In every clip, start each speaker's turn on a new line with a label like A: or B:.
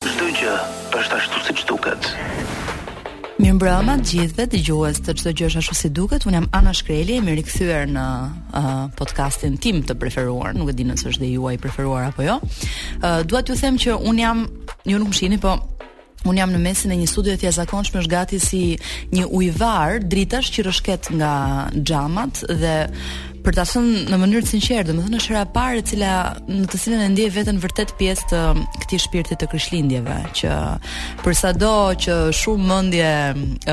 A: Çdo gjë është ashtu siç duket.
B: Mirëmbrëma të gjithë dëgjuesve të Çdo gjë është ashtu siç duket. Un jam Ana Shkreli, jemi rikthyer në uh, podcastin tim të preferuar. Nuk e di nëse është dhe juaji i preferuar apo jo. Uh, dua t'ju them që un jam, ju nuk më shihni, po Un jam në mesin e një studioje të jashtëzakonshme, është gati si një ujëvarë dritash që rrëshqet nga xhamat dhe Për ta thënë në mënyrë të sinqertë, domethënë është hera e parë e cila në të cilën e ndjej veten vërtet pjesë të këtij shpirti të Krishtlindjeve, që për sado që shumë mendje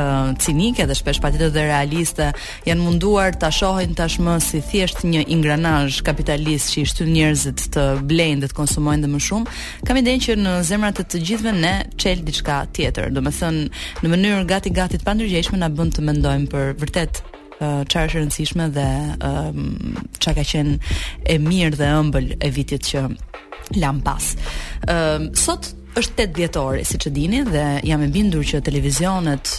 B: uh, cinike dhe shpesh patjetër dhe realiste janë munduar ta shohin tashmë si thjesht një ingranazh kapitalist që i shtyn njerëzit të blejnë dhe të konsumojnë dhe më shumë, kam idenë që në zemrat e të gjithëve ne çel diçka tjetër, domethënë në mënyrë gati gati të pandërgjegjshme na bën të mendojmë për vërtet çfarë është e rëndësishme dhe çka ka qenë e mirë dhe e ëmbël e vitit që lamë pas. Ëm sot është 8 dhjetori, siç e dini dhe jam e bindur që televizionet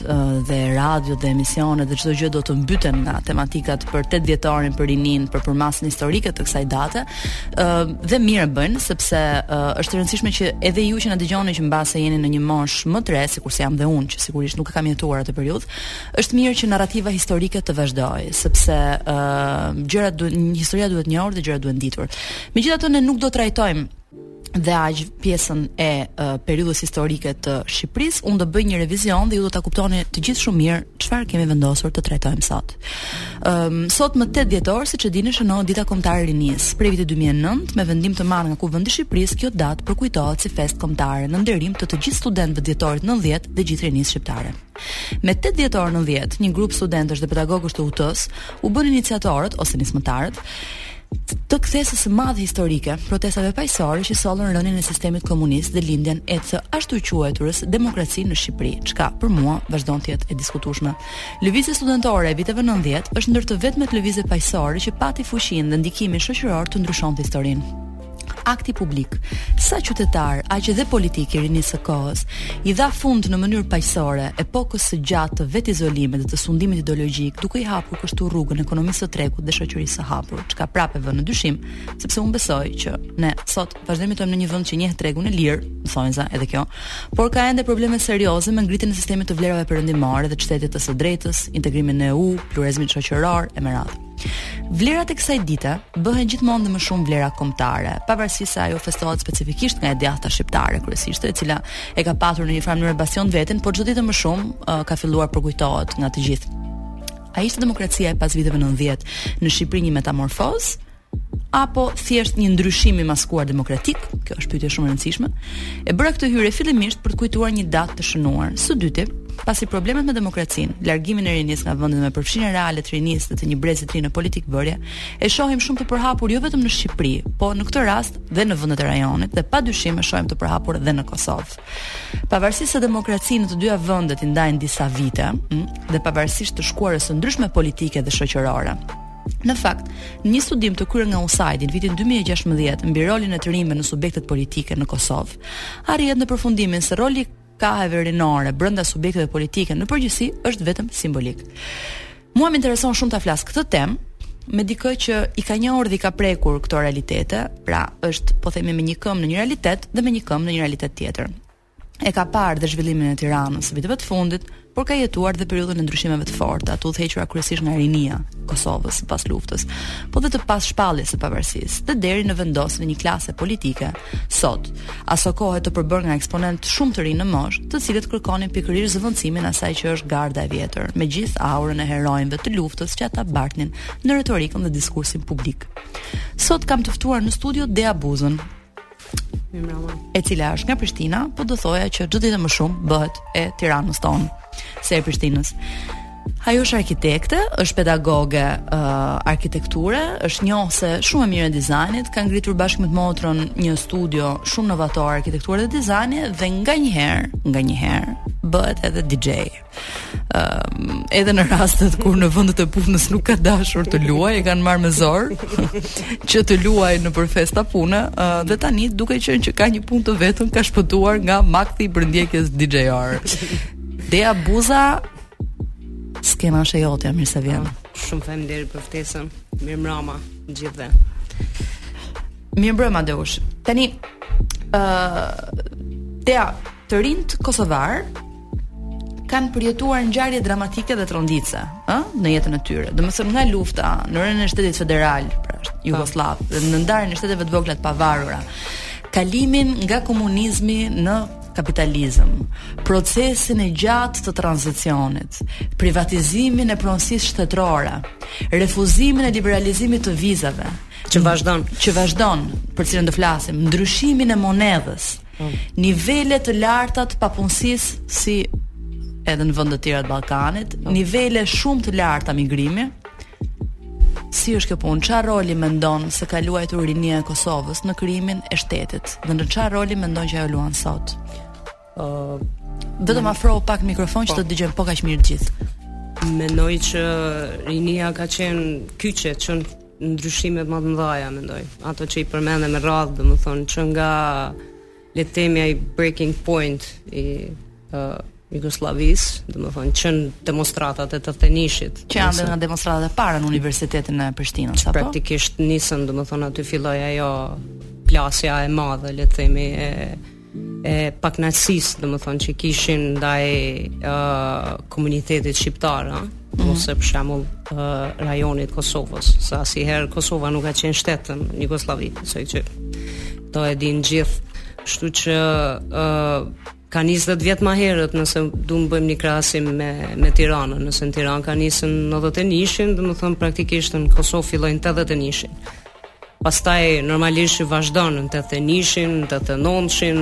B: dhe radiot dhe emisionet dhe çdo gjë do të mbyten nga tematikat për 8 dhjetorin për rininë, për përmasën historike të kësaj date. ë dhe mirë bëjnë sepse është e rëndësishme që edhe ju që na dëgjoni që mbase jeni në një moshë më të re, sikurse jam dhe unë, që sigurisht nuk e kam jetuar atë periudhë, Është mirë që narrativa historike të vazhdojë, sepse ë uh, gjërat duhet historia duhet njohur dhe gjërat duhet ditur. Megjithatë ne nuk do të trajtojmë dhe aq pjesën e uh, periudhës historike të Shqipërisë, unë do bëj një revizion dhe ju do ta kuptoni të gjithë shumë mirë çfarë kemi vendosur të trajtojmë sot. Ëm um, sot më 8 dhjetor, siç e dini, shënohet Dita Kombëtare e Rinisë. Prej vitit 2009, me vendim të marrë nga Kuvendi i Shqipërisë, kjo datë përkujtohet si festë kombëtare në nderim të të gjithë studentëve të dhjetorit 90 dhe gjithë rinisë shqiptare. Me tetë dhjetor nëntëdhjetë, një grup studentësh dhe pedagogësh të UT-së u bënë iniciatorët ose nismëtarët të kthesës së madhe historike, protestave paqësore që sollën rënien e sistemit komunist dhe lindjen e të ashtuquajturës demokraci në Shqipëri, çka për mua vazhdon të jetë e diskutueshme. Lëvizja studentore e viteve 90 është ndër të vetmet lëvizje paqësore që pati fuqinë dhe ndikimin shoqëror të ndryshonte historinë. akti publik, sa qytetar, aq edhe politik i rinisë së kohës, i dha fund në mënyrë paqësore epokës së gjatë të vetizolimit dhe të sundimit ideologjik, duke i hapur kështu rrugën ekonomisë së tregut dhe shoqërisë së hapur, çka prapë e vë në dyshim, sepse unë besoj që ne sot vazhdojmë të jetojmë në një vend që njeh tregun e lirë, në thonjëza edhe kjo, por ka ende probleme serioze me ngritjen e sistemit të vlerave perëndimore dhe shtetit të së drejtës, integrimin në EU, pluralizmin shoqëror e me radhë. Vlerat e kësaj dite bëhen gjithmonë dhe më shumë vlera kombëtare, pavarësisht se ajo festohet specifikisht nga e djathta shqiptare kryesisht, e cila e ka patur në një farë mënyre bastion të vetin, por çdo ditë më shumë uh, ka filluar përkujtohet nga të gjithë. A ishte demokracia e pas viteve 90 në Shqipëri një metamorfozë apo thjesht një ndryshim i maskuar demokratik, kjo është pyetje shumë e rëndësishme, E bëra këtë hyrje fillimisht për të kujtuar një datë të shënuar. Së dyti, pasi problemet me demokracinë, largimin e rinisë nga vendet me përfshirjen reale të rinisë dhe të një brezi të ri në politikëbërje, e shohim shumë të përhapur jo vetëm në Shqipëri, por në këtë rast dhe në vendet e rajonit dhe padyshim e shohim të përhapur edhe në Kosovë. Pavarësisht se demokracinë në të dyja vendet i ndajnë disa vite, hm, dhe pavarësisht të shkuarës së ndryshme politike dhe shoqërore, Në fakt, në një studim të kryer nga USAID në vitin 2016 mbi rolin e të rinjve në subjektet politike në Kosovë, arrihet në përfundimin se roli i krahëve rinorë brenda subjekteve politike në përgjithësi është vetëm simbolik. Mua më intereson shumë ta flas këtë temë me dikë që i ka njohur dhe i ka prekur këto realitete, pra është po themi me një këmbë në një realitet dhe me një këmbë në një realitet tjetër. e ka parë dhe zhvillimin e Tiranës së viteve të fundit, por ka jetuar dhe periudhën e ndryshimeve të forta, të udhëhequra kryesisht nga rinia e Kosovës së pas luftës, po dhe të pas shpalljes së pavarësisë, dhe deri në vendosjen e një klase politike sot, aso kohe të përbërë nga eksponentë shumë të rinj në moshë, të cilët kërkonin pikërisht zëvendësimin asaj që është garda e vjetër, me gjithë aurën e heronjve të luftës që ata bartnin në retorikën dhe diskursin publik. Sot kam të ftuar në studio Dea Buzën, e cila është nga Prishtina, po do thoja që çdo ditë më shumë bëhet e Tiranës tonë, sesa e Prishtinës. Ajo është arkitekte, është pedagoge uh, arkitekture, është njohëse shumë e mirë e dizajnit, ka ngritur bashkë me të motrën një studio shumë novator arkitekture dhe dizajni dhe nga një herë, nga një herë bëhet edhe DJ. uh, edhe në rastet kur në vendet e punës nuk ka dashur të luaj, e kanë marrë me zor që të luaj nëpër festa pune, uh, dhe tani duke qenë që ka një punë të vetën ka shpëtuar nga makthi i përndjekjes DJ-or. Dea Buza skena është e jotja, mirë se vjen.
C: Ah, shumë faleminderit për ftesën. Mirëmbrëma të gjithëve.
B: Mirëmbrëma Deush. Tani ë uh, Dea, të rinjtë kosovarë kanë përjetuar ngjarje dramatike dhe tronditëse, ë, në jetën e tyre. Domethënë nga lufta në rënien e shtetit federal, pra po. Jugosllav, dhe në ndarjen e shteteve të vogla të pavarura. Kalimin nga komunizmi në kapitalizëm, procesin e gjatë të tranzicionit, privatizimin e pronësisë shtetërore, refuzimin e liberalizimit të vizave,
C: që vazhdon,
B: që vazhdon, për cilën do flasim, ndryshimin e monedhës, Po. Nivele të larta të papunësisë si edhe në vende të tjera të Ballkanit, po. nivele shumë të larta migrimi. Si është kjo punë? Çfarë roli mendon se ka luajtur rinia e Kosovës në krijimin e shtetit? Dhe në çfarë roli mendon që ajo luan sot? Ëh, uh, vetëm afro pak mikrofonin që po. të dëgjojmë po kaq mirë të gjithë.
C: Mendoj që rinia ka qenë kyçe që ndryshime ma të mdhaja mendoj. Ato që i përmende me radhë, domethënë që nga le të themi ai breaking point i uh, Jugosllavisë, domethënë që në demonstratat e tetëdhetenishit.
B: Që janë nga demonstratat e para në Universitetin e Prishtinës, apo?
C: Praktikisht nisën, domethënë aty filloi ajo plasja e madhe, le të themi, e e paknaqësisë, domethonë, që kishin ndaj uh, komunitetit shqiptar, a? Mm. ose për shembull uh, rajonit Kosovës, se asnjëherë Kosova nuk ka qenë shtet në Jugosllavi, siç e dinë gjithë, kështu që uh, ka nja 10 vjet ma herët nëse dum bëjmë një krahasim me me Tiranën, nëse në Tiranë ka nisën 91-shin, domethonë praktikisht në Kosovë fillojnë 81-shin. Pastaj normalisht vazhdon në 81-shin, 89-shin,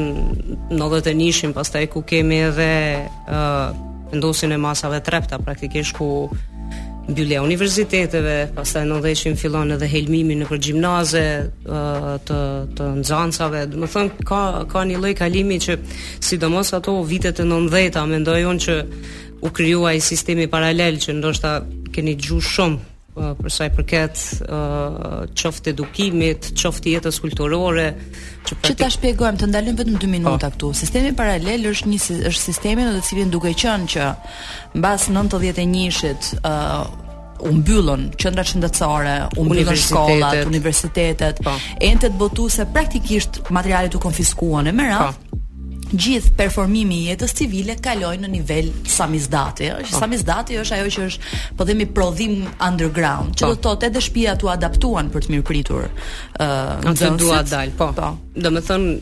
C: 91-shin, pastaj ku kemi edhe ë uh, vendosjen e masave rrepta praktikisht ku mbyllja e universiteteve, pastaj 90-shin fillon edhe helmimi nëpër gjimnaze të, të nxansave, domethënë ka, ka një lloj kalimi që sidomos ato vitet e nëndheta, mendoj që u kriju ai sistemi paralel që ndoshta keni ngju shumë për sa i përket uh, qoftë edukimit, qoftë jetës kulturore,
B: që ta shpjegojmë, të ndalojmë vetëm 2 minuta po. këtu. Sistemi paralel është një është sistemi në të cilin duke qenë që mbas 91-shit uh, u mbyllën qendrat shëndetësore, u mbyllën shkollat, universitetet, po. entet botuese praktikisht materialet u konfiskuan e me radhë. gjithë performimi i jetës civile kaloi në nivel samizdati, ëh, që samizdati është ajo që është, po themi prodhim underground, që do të po. thotë edhe shtëpiat u adaptuan për të mirëpritur. ëh, uh,
C: aty dua dal, po. po. Domethënë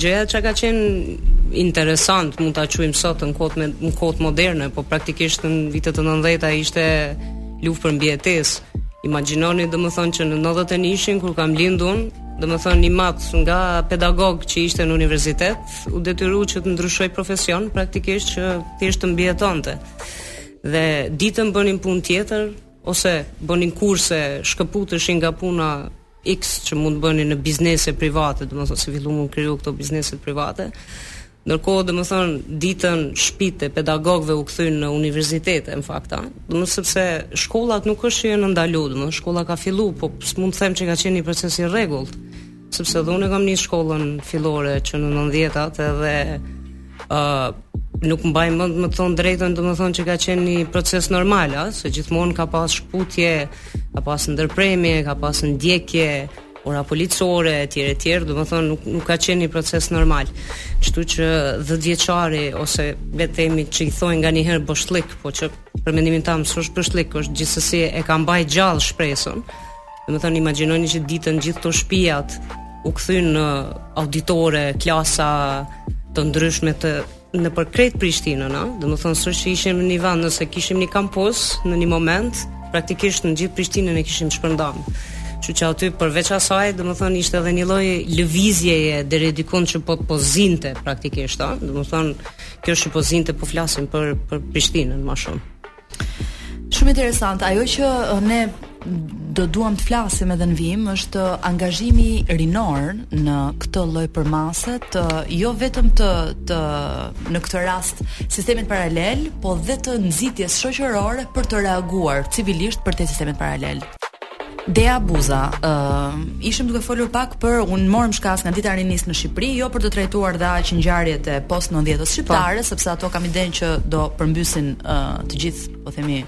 C: gjëja që ka qenë interesant, mund ta quajmë sot në kohët me në kohët moderne, po praktikisht në vitet e 90-ta ishte luftë për mbijetesë. Imagjinoni domethënë që në 91-shin kur kam lindur unë, domethonë im atë nga pedagog që ishte në universitet, u detyru që të ndryshoj profesion, praktikisht që thjesht të mbijetonte. Dhe ditën bënin punë tjetër, ose bënin kurse, shkëputeshin nga puna X që mund të bënin në biznese private, domethonë se fillun me u kriju këto biznese private, Ndërkohë, domethënë, ditën shpit e pedagogëve u kthyn në universitete, në fakt, a? Domethënë sepse shkollat nuk është që janë ndaluar, domethënë shkolla ka filluar, po s'mund të them që ka qenë një proces i rregullt, sepse dhe unë e kam nis shkollën fillore që në 90-tat edhe ë uh, nuk mbaj mend me thon drejtën, domethënë që ka qenë një proces normal, a? Se gjithmonë ka pas shkputje, ka pas ndërprerje, ka pas ndjekje, ora policore etj etj, domethënë nuk nuk ka qenë një proces normal. Kështu që 10 vjeçari ose le të themi që i thonë nganjëherë boshllëk, po që për mendimin tem s'është boshllëk, është gjithsesi e ka mbaj gjallë shpresën. Domethënë imagjinoni që ditën gjithë këto shtëpiat u kthyn në auditore, klasa të ndryshme të nëpër krejt Prishtinën, ëh, domethënë s'është që ishim në një vend, nëse kishim një kampus në një moment, praktikisht në gjithë Prishtinën e kishim shpërndanë. Kështu që aty përveç asaj, domethënë ishte edhe një lloj lëvizjeje deri dikun që po po zinte praktikisht, ëh, domethënë kjo që po zinte po flasim për për Prishtinën më shumë.
B: Shumë interesant, ajo që ne do duam të flasim edhe në vijim është angazhimi rinor në këtë lloj përmase të jo vetëm të të në këtë rast sistemit paralel, po dhe të nxitjes shoqërore për të reaguar civilisht përtej sistemit paralel. Dea Buza, ë uh, ishim duke folur pak për un morëm shkas nga dita e rinisë në Shqipëri, jo për të trajtuar dhe aq ngjarjet e post 90-s shqiptare, po. sepse ato kam idenë që do përmbysin uh, të gjithë, po themi,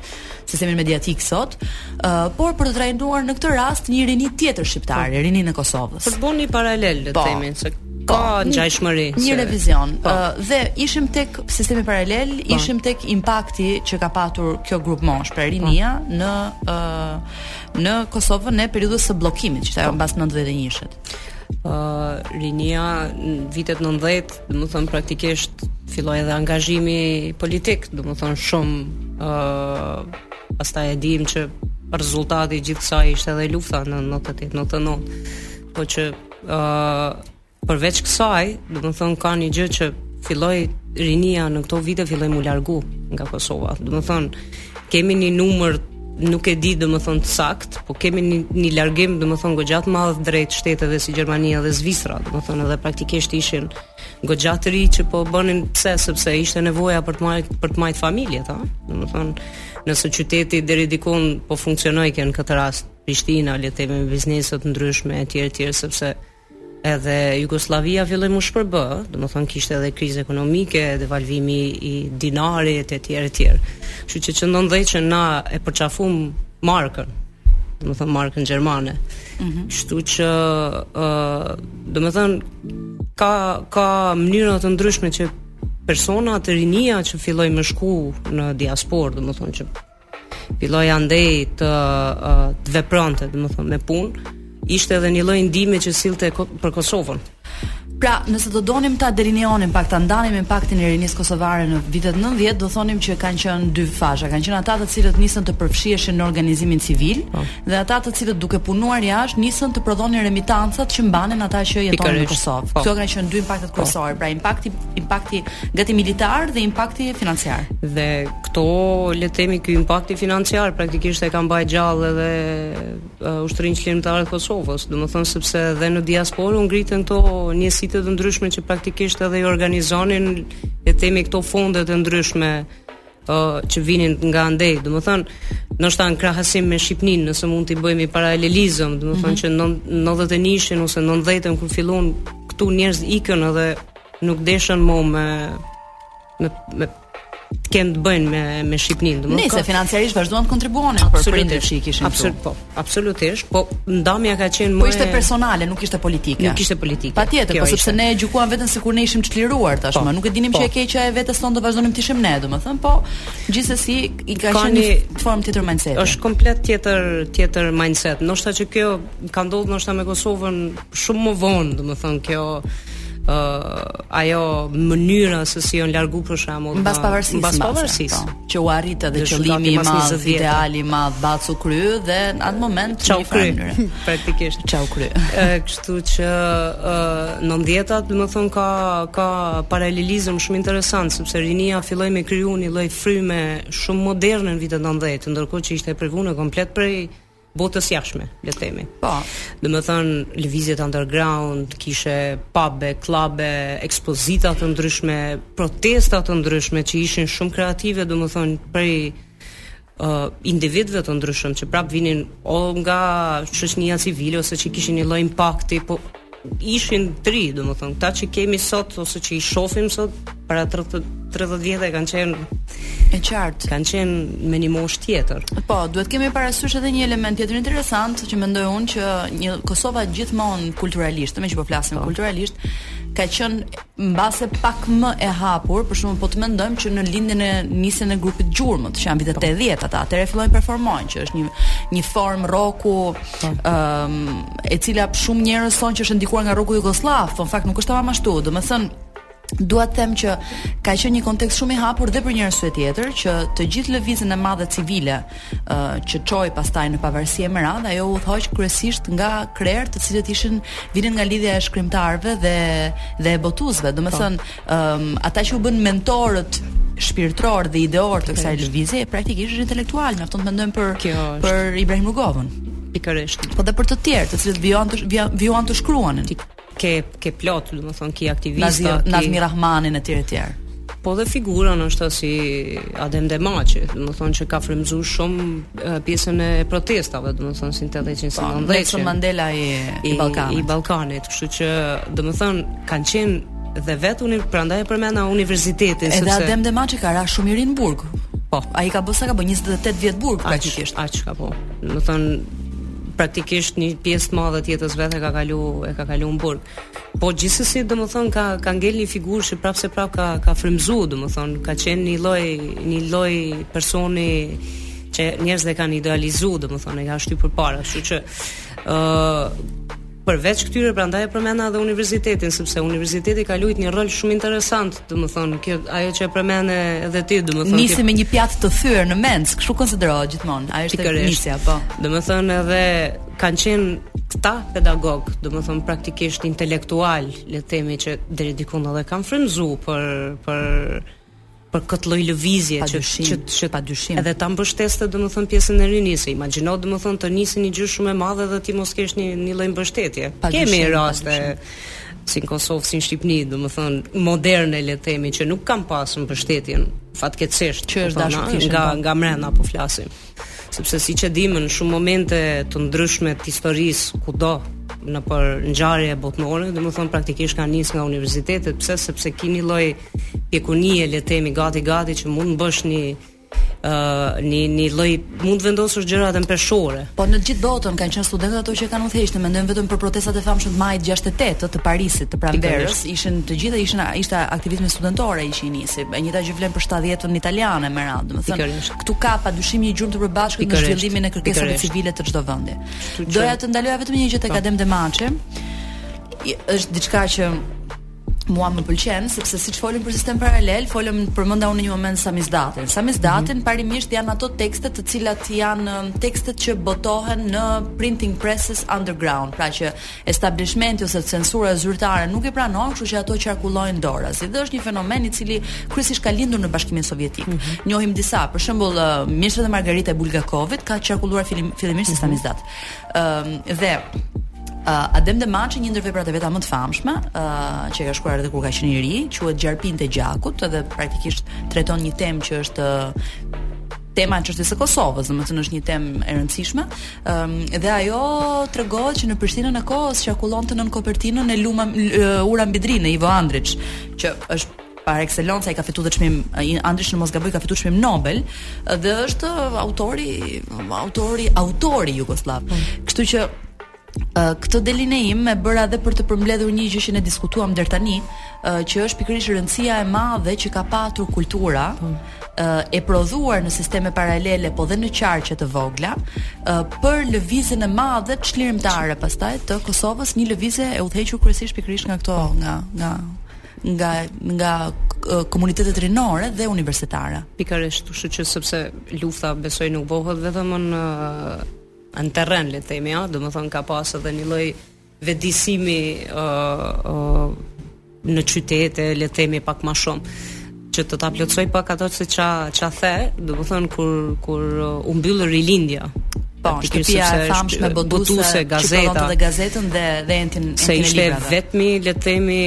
B: sistemin mediatik sot, uh, por për të trajtuar në këtë rast një rini tjetër shqiptare, po. rininë e Kosovës.
C: Për të bërë një paralele, le të po. themi, se Po, ka ngjashmëri.
B: Një revizion.
C: Po.
B: Dhe ishim tek sistemi paralel, po. ishim tek impakti që ka patur kjo grupmoshë, pra rinia po. në ë në Kosovën në periudhën e bllokimit, që ajo mbas 91-shit.
C: ë rinia në vitet 90, domethënë praktikisht filloi edhe angazhimi politik, domethënë shumë ë pastaj e dimë që rezultati i gjithë kësaj ishte edhe lufta në 98-99. Po që ë uh, përveç kësaj, domethënë ka një gjë që filloi rinia në këto vite filloi mu largu nga Kosova. Domethënë kemi një numër nuk e di domethënë të saktë, po kemi një, një largim domethënë goxha të madh drejt shteteve si Gjermania dhe Zvicra, domethënë edhe praktikisht ishin goxha të ri që po bënin pse sepse ishte nevoja për të majt për të majt familjet, a. Domethënë nëse qyteti deri dikun po funksionojke në këtë rast Prishtina, le të themi me biznese të ndryshme etj etj sepse edhe Jugosllavia filloi m'u shpërbë, domethënë kishte edhe krizë ekonomike, devalvimi i dinarit etj etj. Kështu që qëndon edhe që na e përqafum markën, domethënë markën gjermane. Mm -hmm. Kështu që ë uh, domethënë ka ka mënyra të ndryshme që persona të rinia që fillojnë me shku në diasporë, domethënë që Filloi andej të të vepronte, domethënë me punë, ishte edhe një lloj ndihme që sillte për Kosovën.
B: Pra, nëse do donim ta delineonim pak ta ndanim impaktin e rinisë kosovare në vitet 90, do thonim që kanë qenë dy faza, kanë qenë ata të cilët nisën të përfshiheshin në organizimin civil
C: po. Po.
B: dhe ata të cilët duke punuar jashtë nisën të prodhonin remitancat që mbanin ata që jetonin në Kosovë.
C: Po.
B: Këto kanë qenë dy impaktet po. kryesore, pra impakti impakti gati militar dhe impakti financiar.
C: Dhe Këto, le të themi, ky impakti financiar praktikisht e ka mbajë gjallë edhe uh, Ushtërinë Çlirimtare të Kosovës, domethënë sepse edhe në diasporë u ngritën këto njësi të ndryshme që praktikisht edhe i organizonin, le të themi, këto fonde të ndryshme uh, që vinin nga andej, domethënë, ndoshta në krahasim me Shqipnin, nëse mund të bëjmë një paralelizëm, domethënë mm -hmm. që në 91-shin ose 90-ën kur fillon këtu njerëz ikën edhe nuk deshën mo me me, me kanë të bëjnë me me Shqipninë, domethënë.
B: Nëse financiarisht vazhduan të kontribuonin për prindërit që i kishin këtu.
C: Absolut, po, absolutisht, po ndamja ka qenë po më
B: Po ishte personale, nuk ishte politike.
C: Nuk ishte politike.
B: Patjetër, po sepse ne e gjykuam veten sikur ne ishim çliruar tashmë,
C: po,
B: nuk e dinim
C: po.
B: që e keqja e vetes tonë do vazhdonim të ishim ne, domethënë, po gjithsesi ka qenë një formë tjetër mindset.
C: Është komplet tjetër tjetër mindset. Ndoshta që kjo ka ndodhur ndoshta me Kosovën shumë më vonë, domethënë kjo uh, ajo mënyra se si janë largu për shembull
B: mbas pavarësisë
C: mbas pavarësisë
B: po. që u arrit edhe qëllimi i madh ideali i madh bac u kry dhe në atë moment ça u
C: kry praktikisht
B: ça u
C: kry kështu që uh, 90-at domethënë ka ka paralelizëm shumë interesant sepse rinia filloi me kriju një lloj fryme shumë moderne në vitet 90 ndërkohë që ishte e privume komplet prej botës jashtme, le të themi.
B: Po.
C: Domethonë lëvizjet underground, kishe pabe, klabe, ekspozita të ndryshme, protesta të ndryshme që ishin shumë kreative, domethonë prej uh, individëve të ndryshëm që prap vinin o nga shoqënia civile ose që kishin një lloj impakti, po ishin të ri, domethonë, këta që kemi sot, ose që i shofim sot, para 30, 30 vjetëve kanë qenë,
B: e qartë.
C: Kanë qenë me një moshë tjetër.
B: Po, duhet kemi parasysh edhe një element tjetër interesant që mendoj unë që një Kosova gjithmonë kulturalisht, meqë po flasim po. kulturalisht, ka qenë mbase pak më e hapur, për shembull po të mendojmë që në lindjen e nisjen e grupit Gjurmët, që janë vitet 80 po. ata, atëherë fillojnë performojnë, që është një një formë rroku, po. ëm um, e cila shumë njerëz thonë që është ndikuar nga rroku jugosllav, po në fakt nuk është tamam ashtu, domethënë Dua të them që ka qenë një kontekst shumë i hapur dhe për një arsye tjetër që të gjithë lëvizjen e madhe civile që çoi pastaj në pavarësi e me radhë, ajo u udhëhoq kryesisht nga krerë të cilët ishin vinin nga lidhja e shkrimtarëve dhe dhe e botuesve. Domethënë, po, um, ata që u bënë mentorët shpirtërorë dhe ideorë të kësaj lëvizje, praktikisht intelektualë, mjafton të mendojmë për
C: Kjo është.
B: për Ibrahim Rugovën.
C: Pikërisht.
B: Po dhe për të tjerë, të cilët vijuan të vijuan të shkruanin.
C: Ke ke plot, domethënë ki aktivista,
B: Nazmi, ki Nazmi Rrahmanin etj etj.
C: Po dhe figura si Adem Demaçi, domethënë që ka frymëzuar shumë pjesën e protestave, domethënë si të dhëçin si Mandela.
B: Po, Nelson Mandela i, i Ballkanit.
C: I Ballkanit, kështu që domethënë kanë qenë dhe vetë unë prandaj e përmenda universitetin sepse Edhe
B: Adem Demaçi ka ra shumë i ri në burg.
C: Po,
B: ai ka bërë sa ka bërë 28 vjet burg praktikisht.
C: Aq ka po. Domethënë praktikisht një pjesë të madhe të jetës vet e ka kalu e ka kalu në burg. Po gjithsesi domethën ka ka ngel një figurë që prapëseprapë ka ka frymzu domethën ka qenë një lloj një lloj personi që njerëzit e kanë idealizu domethën e ka shty përpara, kështu që ë uh, përveç këtyre prandaj e përmenda edhe universitetin sepse universiteti ka luajtur një rol shumë interesant Domethënë, kjo ajo që e përmende edhe ti, domethënë,
B: nisi kjo... me një pjatë të thyer në mensë, kështu konsiderohet gjithmonë. Ajo është nisja, po.
C: Domethënë edhe kanë qenë këta pedagogë, domethënë praktikisht intelektualë, le të themi që deri diku edhe kanë frymzu për për për këtë lloj lëvizje
B: që që që pa dyshim.
C: Edhe ta mbështesin domethën pjesën e rinisë. Imagjino domethën të nisë një gjë shumë e madhe dhe ti mos kesh një një lloj mbështetje. Kemi raste si në Kosovë, si në Shqipëni, domethënë, moderne, le të themi, që nuk kanë pasë mbështetjen, fatkeqësisht,
B: që është dashë ta kishen,
C: nga, po. nga mrena po flasim. Sepse siç e dimë, në shumë momente të ndryshme të historisë, kudo, nëpër ngjarje botnore, domethonë praktikisht ka nis nga universitetet, pse, sepse ki ni lloj pjekunie, le të themi, gati-gati, që mund të bësh një, ë një një lloj mund të vendosësh gjëra edhe në peshore.
B: Po, në gjithë botën kanë qenë studentët ato që kanë udhëheqë, mendojmë vetëm për protestat e famshme të majit 68 të Parisit, të pranverës, ishin të gjitha ishin ishte aktivizmi studentor ai që i nisi. E njëjta gjë vlen për 70-ën italiane me radhë, domethënë. Këtu ka pa dyshim një gjurmë të përbashkët në zhvillimin e kërkesave civile të çdo vendi. Doja të ndaloja vetëm një gjë tek po. Adem Demaçi. Është diçka që mua më pëlqen sepse siç folëm për sistem paralel, folëm përmenda unë në një moment samizdatin. Samizdatin mm -hmm. parimisht janë ato tekste të cilat janë um, tekstet që botohen në printing presses underground, pra që establishmenti ose censura zyrtare nuk i pranon, kështu që ato qarkullojnë dorazi. Dhe është një fenomen i cili kryesisht ka lindur në Bashkimin Sovjetik. Mm -hmm. Njohim disa, për shembull, uh, Mjeshtri dhe Margarita e Bulgakovit ka qarkulluar fillimisht mm -hmm. si mhm. samizdat. Ëm um, dhe Uh, Adem Demaçi një ndër veprat e veta më të famshme, uh, që ka shkruar edhe kur ka qenë i ri, quhet Gjarpinjtë e gjakut dhe praktikisht trajton një temë që është tema e çështjes së Kosovës, domethënë është një temë e rëndësishme. Ëm um, dhe ajo tregohet që në Prishtinën e kohës qarkullonte nën kopertinën e Luma Ura mbi Drin e Ivo Andriç, që është par excellence ai ka fituar dhe çmim Andriç në mos gaboj ka fituar çmim Nobel dhe është autori autori autori jugosllav. Po. Kështu që këtë delineim e bëra edhe për të përmbledhur një gjë që ne diskutuam deri tani, që është pikërisht rëndësia e madhe që ka patur kultura po. e prodhuar në sisteme paralele, po dhe në qarqe të vogla, për lëvizjen e madhe çlirimtare pastaj të Kosovës, një lëvizje e udhëhequr kryesisht pikërisht nga këto nga nga nga nga komunitetet rinore dhe universitare.
C: Pikërisht, kështu që sepse lufta besoj nuk bëhet vetëm në në terren le të themi, ëh, domethënë ka pas edhe një lloj vetëdijësimi ëh ëh në qytete, le të themi pak më shumë. Që të ta plotësoj pak ato se ça ça the, domethënë kur kur uh, u mbyll Rilindja.
B: Po, shtëpia e famshme botuse, gazeta dhe gazetën dhe dhe entin entin
C: se ishte vetmi le të themi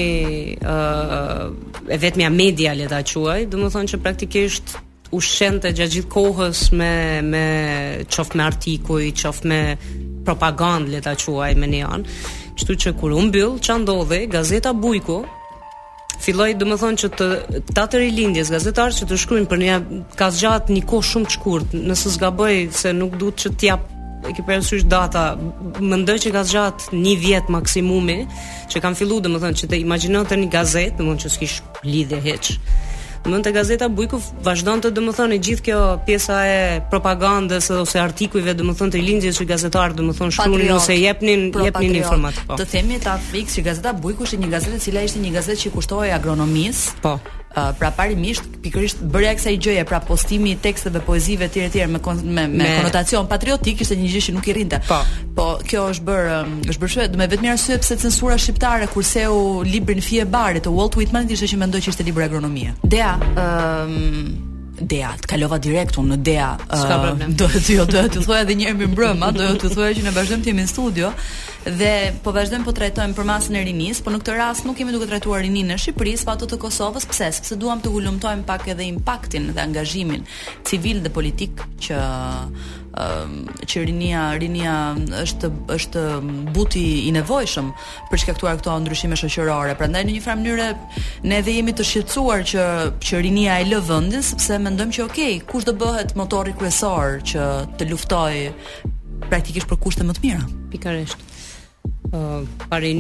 C: ë uh, e vetmja media le ta quaj, domethënë që praktikisht ushqente gjatë gjithë kohës me me qoftë me artikuj, qoftë me propagandë le ta quaj me një anë. Kështu që kur u mbyll, ça ndodhi? Gazeta Bujku, Filloi domethënë që të tanë të Rilindjes gazetarë që të shkruajnë për një ka zgjat një kohë shumë të shkurt, nëse s'gaboj se nuk duhet që të jap e ke parasysh data, mendoj që ka zgjat një vjet maksimumi që kanë filluar domethënë që të imagjinote një gazetë, domethënë që s'kish lidhje hiç. Domethënë te gazeta Bujku vazhdonte domethënë gjithë kjo pjesa e propagandës ose artikujve domethënë të Rilindjes që gazetarët domethënë shkruanin ose jepnin jepnin informatat.
B: Po. Të themi ta fiks që gazeta Bujku ishte një gazetë e cila ishte një gazetë që kushtohej agronomisë.
C: Po.
B: Uh, pra parimisht pikërisht bërja e kësaj gjëje pra postimi i teksteve poezive etj etj me kon, me, me, me konotacion patriotik ishte një gjë që nuk i rrinte.
C: Po.
B: Po, kjo është bërë, është bërë shpejt, me vetëm arsye pse censura shqiptare kurseu librin Fije bari të Walt Whitman ishte që mendoi që ishte libër agronomie. Dea, ëm um, Dea, të kalova direkt unë në Dea.
C: S'ka uh, problem.
B: Do të jo, do të thoja edhe një herë mirëmbrëma, do të thoja që ne vazhdojmë të jemi në studio dhe po vazhdojmë po trajtojmë përmasën e rinisë, por në këtë rast nuk jemi duke trajtuar rininë në Shqipëri, po atë të Kosovës, pse? Sepse duam të hulumtojmë pak edhe impaktin dhe angazhimin civil dhe politik që që rinia rinia është është boti i nevojshëm për shkaktuar këto ndryshime shoqërore. Prandaj në një farë mënyre ne edhe jemi të shqetësuar që që rinia e lë vendin sepse mendojmë që ok, kush do bëhet motorri kryesor që të luftojë praktikisht për kushte më të mira.
C: Pikërisht. Pari,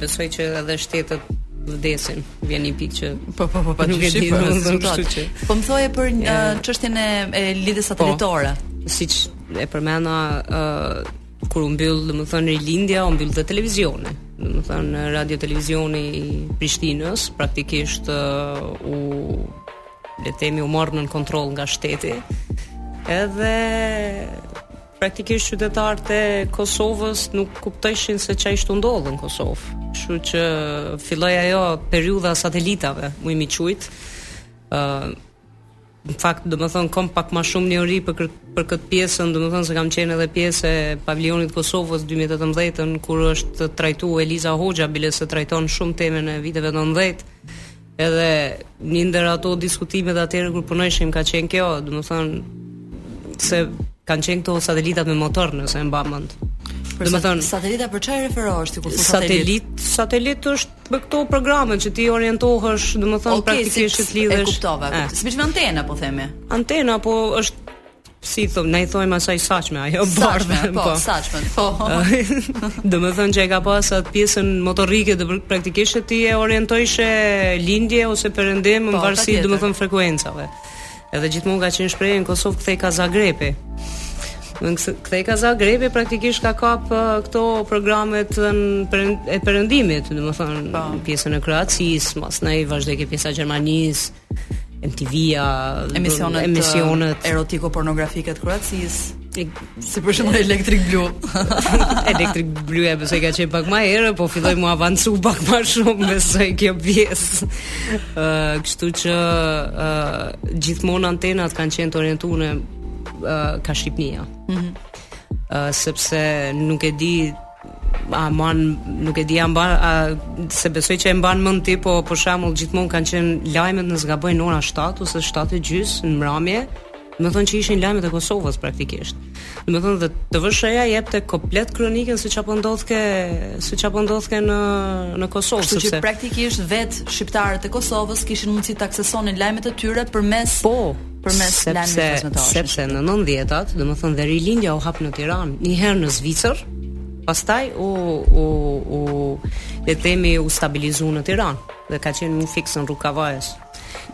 C: besoj që edhe shtetet vdesin. Vjen një pikë që
B: po po po pa
C: nuk e di po, rezultat.
B: Po më thoje për një çështjen e, e lidhjes po. satelitore.
C: Po, siç e përmenda ë uh, kur u mbyll, domethënë Rilindja u mbyll dhe televizioni. Domethënë radio televizioni i Prishtinës praktikisht uh, u le të themi u morën nën kontroll nga shteti. Edhe Praktikisht qytetarët e Kosovës nuk kuptojshin se ça ish tu ndodhë në Kosovë. Kështu që filloi ajo periudha e satelitave, mujmë me i qujt. ë uh, në fakt domethonë kom pak ma shumë njohuri për për këtë pjesën, domethonë se kam qenë edhe pjesë e pavilionit të Kosovës 2018-ën kur është trajtu Eliza Hoxha, bile se trajton shumë temën e viteve 90. Edhe një ndër ato diskutimet atëherë kur punojshim ka qenë kjo, domethonë se kanë qenë këto satelitat me motor nëse e
B: mbam mend. Domethonë satelita për çfarë referohesh ti kur thua
C: satelit? Satelit, satelit është me këto programe që ti orientohesh, domethonë okay, praktikisht si, të lidhesh.
B: E kuptova. Eh. Si antenë po themi?
C: Antena po është Si thon, ne i thojmë asaj saçme, ajo e bardhë.
B: Saçme, po, po.
C: saçme, po. Domethënë që e ka pas atë pjesën motorike dhe praktikisht ti e orientojshe lindje ose perëndim po, në varësi, domethënë frekuencave. Edhe gjithmonë ka qenë shprehje në Kosovë ktheje ka Zagrebi. Ktheje ka Zagrebi praktikisht ka kap këto programet e perëndimit, domethënë po. pjesën e Kroacisë, masnej vazhdojke pjesa e Gjermanisë, MTV-ja,
B: emisionet, emisionet erotiko-pornografike të Kroacisë. Si për shembull elektrik
C: blu Elektrik blu besoj ka qenë pak ma herë Po filloj mu avancu pak ma shumë Besoj kjo pjesë uh, Kështu që uh, Gjithmonë antenat kanë qenë të orientune uh, Ka Shqipnia mm -hmm. uh, Sepse nuk e di a mban nuk e di a mban a se besoj që e mban mend ti po për shembull gjithmonë kanë qenë lajmet në s'gaboj në ora 7 ose 7 e gjys në mramje domethonë që ishin lajmet e Kosovës praktikisht. Domethonë dhe TVSH-ja jepte komplet kronikën se ça po ndodhke, se ça po ndodhke në në Kosovë,
B: Kështu sepse që praktikisht vet shqiptarët e Kosovës kishin mundësi të aksesonin lajmet e tyre përmes
C: po,
B: përmes lajmit
C: transmetuar. Sepse në 90-tat, domethënë dhe Rilindja u hap në Tiranë, një herë në Zvicër, pastaj u u u le të themi u stabilizu në Tiranë dhe ka qenë fiks në rrugë t'Kavajës.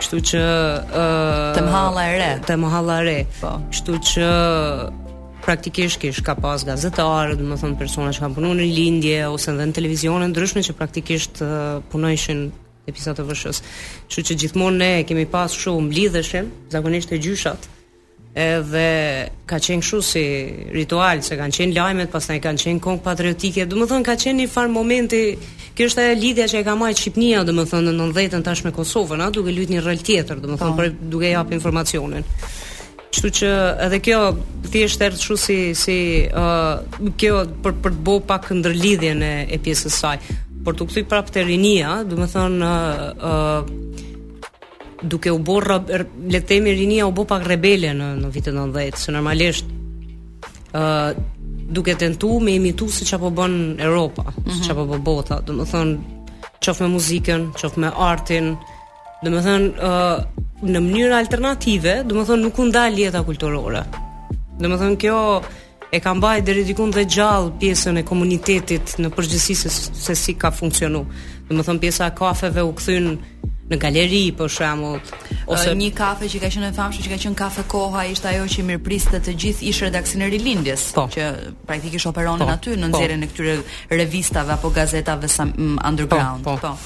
C: Kështu që ë uh,
B: të mhalla e re,
C: të mhalla e re. Po. Kështu që praktikisht kish ka pas gazetarë, domethënë persona që kanë punuar në Rilindje ose edhe në televizione ndryshme që praktikisht uh, punojshin Pisa të vëshës. Kështu që gjithmonë ne kemi pas kështu mblidheshim, zakonisht te gjyshat. Edhe ka qenë kështu si ritual, se kanë qenë lajmet, pastaj kanë qenë këngë patriotike. Domethënë ka qenë një farë momenti, kjo është ajo lidhja që e ka marrë Shqipnia, domethënë në 90-tat tash me Kosovën, a duke luajtur një rol tjetër, domethënë po. për duke jap informacionin. Kështu që edhe kjo thjesht erdhi kështu si si ë uh, kjo për për të bo pak ndërlidhjen e, e pjesës së saj. Por tu kthy prapë te rinia, domethënë ë uh, duke u bë er, le të themi rinia u bë pak rebele në në vitet 90, se normalisht ë uh, duke tentu me imitu se ça po bën Europa, mm -hmm. ça po bën bota, domethënë qoftë me muzikën, qoftë me artin, Domethënë, uh, në mënyra alternative, domethënë, nuk u ndal jeta kulturore. Domethënë, kjo e ka mbajt deri dikun edhe gjallë pjesën e komunitetit në përgjithësi se, se si ka funksionu. Domethënë, pjesa e kafeve u kthyn në galeri për shembull
B: ose uh, një kafe që ka qenë e famshme që ka qenë kafe Koha ishte ajo që mirëpriste të gjithë ish-redaksinë e Rilindjes
C: po.
B: që praktikisht operonin po. aty në po. nxjerrjen e këtyre revistave apo gazetave sa, um, underground
C: po. po. po.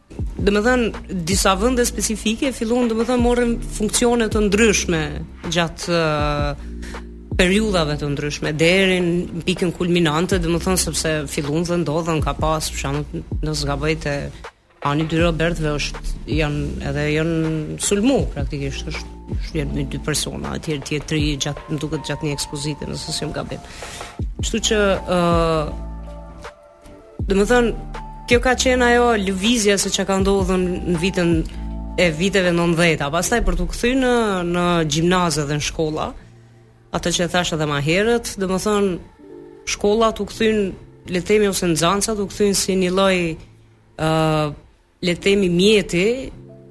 C: Domethënë, disa vende specifike filluan domethënë morën funksione të ndryshme gjatë uh, periudave të ndryshme deri në pikën kulminante, domethënë sepse filluan dhe ndodhën ka pas, për shembull në s'gaboj te Hani i dy Robertëve është janë edhe janë sulmu praktikisht është është janë me dy persona aty etj etj gjatë më duket gjatë një ekspozite nëse s'jam gabim. Kështu që ë uh, Domethënë, kjo ka qenë ajo lëvizja se ça ka ndodhun në vitet e viteve 90-a, pastaj për t'u kthy në, në gjimnaze edhe në shkolla, ato që e thashë edhe ma herët, domethënë, shkollat u kthyn, le të themi ose nxansat u kthyn si një lloj ë uh, le të themi mjeti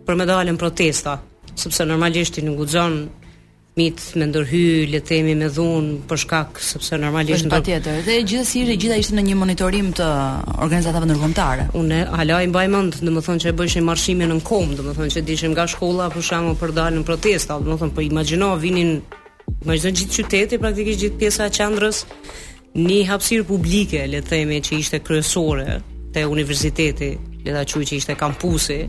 C: për me dal në protesta, sepse normalisht i nuk guxon fmijt me ndërhy le të themi me dhunë për shkak sepse normalisht
B: ndër... patjetër dhe gjithsesi dhe gjitha ishte në një monitorim të organizatave ndërkombëtare
C: unë hala i mbaj mend domethënë që e bëjshim marshime në kom domethënë që dilshim nga shkolla për shembull për dal në protesta domethënë po imagjino vinin Megjithëse gjithë qyteti, praktikisht gjithë pjesa e qendrës, një hapësirë publike, le të themi që ishte kryesore te universiteti, le ta quaj që ishte kampusi,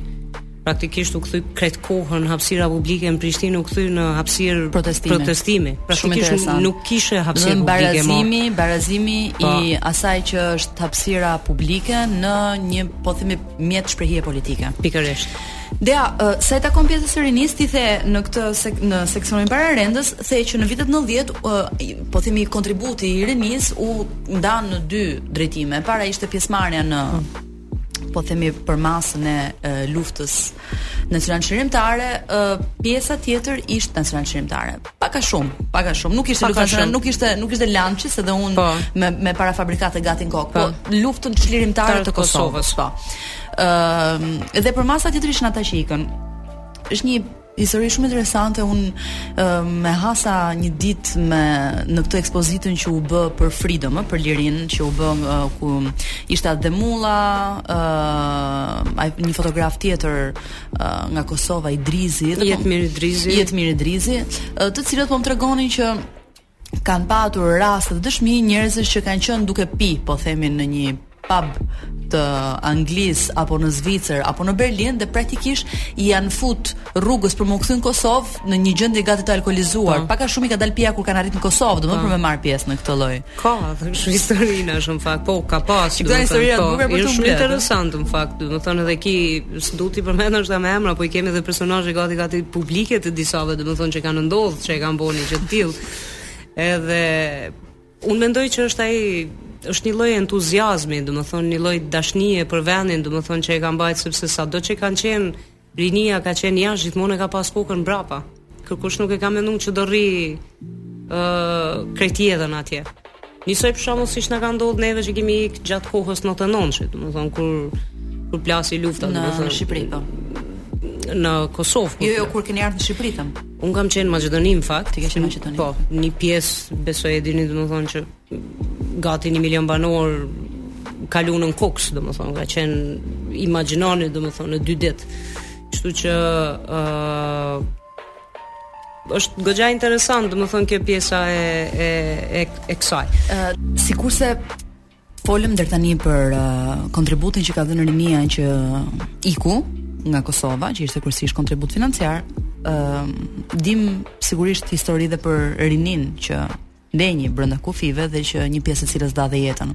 C: praktikisht u kthy krejt kohën hapësira publike në Prishtinë u kthy në hapësirë
B: protestimi.
C: protestimi. Praktikisht nuk kishe hapësirë publike.
B: Barazimi, barazimi pra. Po. i asaj që është hapësira publike në një po themi mjet shprehje politike.
C: Pikërisht.
B: Dea, sa i takon pjesës së rinisë, ti the në këtë sek në seksionin pararendës, the që në vitet 90, uh, po themi kontributi i rinisë u nda në dy drejtime. E para ishte pjesëmarrja në po themi përmasën e uh, luftës nacional çlirimtare, uh, pjesa tjetër ishte nacional çlirimtare. Pak a shumë, pak a shumë. Nuk ishte lufta që nuk ishte nuk ishte LANÇ-i se edhe unë po. me me parafabrikate gati në kokë, po, po luftën çlirimtare të Kosovës, po. Ëm uh, dhe përmasa tjetër ishin ata që ikën. Është një histori shumë interesante. Unë uh, m'u hasa një ditë me në këtë ekspozitën që u bë për Freedom, për lirinë që u bë uh, ku ishte Ademulla, ë uh, një fotograf tjetër uh, nga Kosova Idrizi, Jet po,
C: Jetmir Idrizi,
B: Jetmir Idrizi, uh, të cilët po më tregonin që kanë patur raste dëshmi njerëzish që kanë qenë duke pi, po themi në një pub të Anglisë apo në Zvicër apo në Berlin dhe praktikisht i janë fut rrugës për m'u kthy në Kosovë në një gjendje gati të alkoolizuar. Po. Pak a shumë i ka dalë pija kur kanë arritur në Kosovë, domethënë po. për me marr pjesë në këtë lloj.
C: Ka, domethënë shumë histori në është në fakt, po, ka pas,
B: që bëjnë histori të bukura po
C: shumë interesante, në fakt, domethënë edhe ki, s'du t'i përmend edhe me emra, po i kemi dhe personazhe gati gati publike të disave, domethënë që kanë ndodhë, që e kanë bo ni gjë t'till, edhe, unë mendoj që është ai është një lloj entuziazmi, domethonë një lloj dashnie për vendin, domethonë që e kanë bajt sepse sado që kanë qenë Rinia ka qenë jashtë, gjithmonë e ka pas kokën mbrapa. Kërkush nuk e ka menduar që do rri ë uh, krejt jetën atje. Njisoj pak a shum siç na ka ndodhur neve që kemi ikë gjatë kohës 99-shit, domethënë kur kur plasi lufta
B: domethënë, në Shqipëri po.
C: Në Kosovë.
B: Jo, jo, kur keni ardhur në Shqipëri them.
C: Un kam qenë në Maqedoni në fakt.
B: Ti ke qenë në Maqedoni.
C: Po, një pjesë besoj e dini domethënë që gati një milion banor kalun në Kukës, domethonë, ka qenë imagjinoni, domethonë, në dy dit. Kështu që uh, është goxha interesant, domethonë, kjo pjesa e, e, e, e kësaj. Uh,
B: sikurse folëm deri tani për uh, kontributin që ka dhënë rinia që iku nga Kosova, që ishte kryesisht kontribut financiar, uh, dim sigurisht histori dhe për rininë që ndenjë brenda kufijve dhe që një pjesë e cilës dha dhe jetën.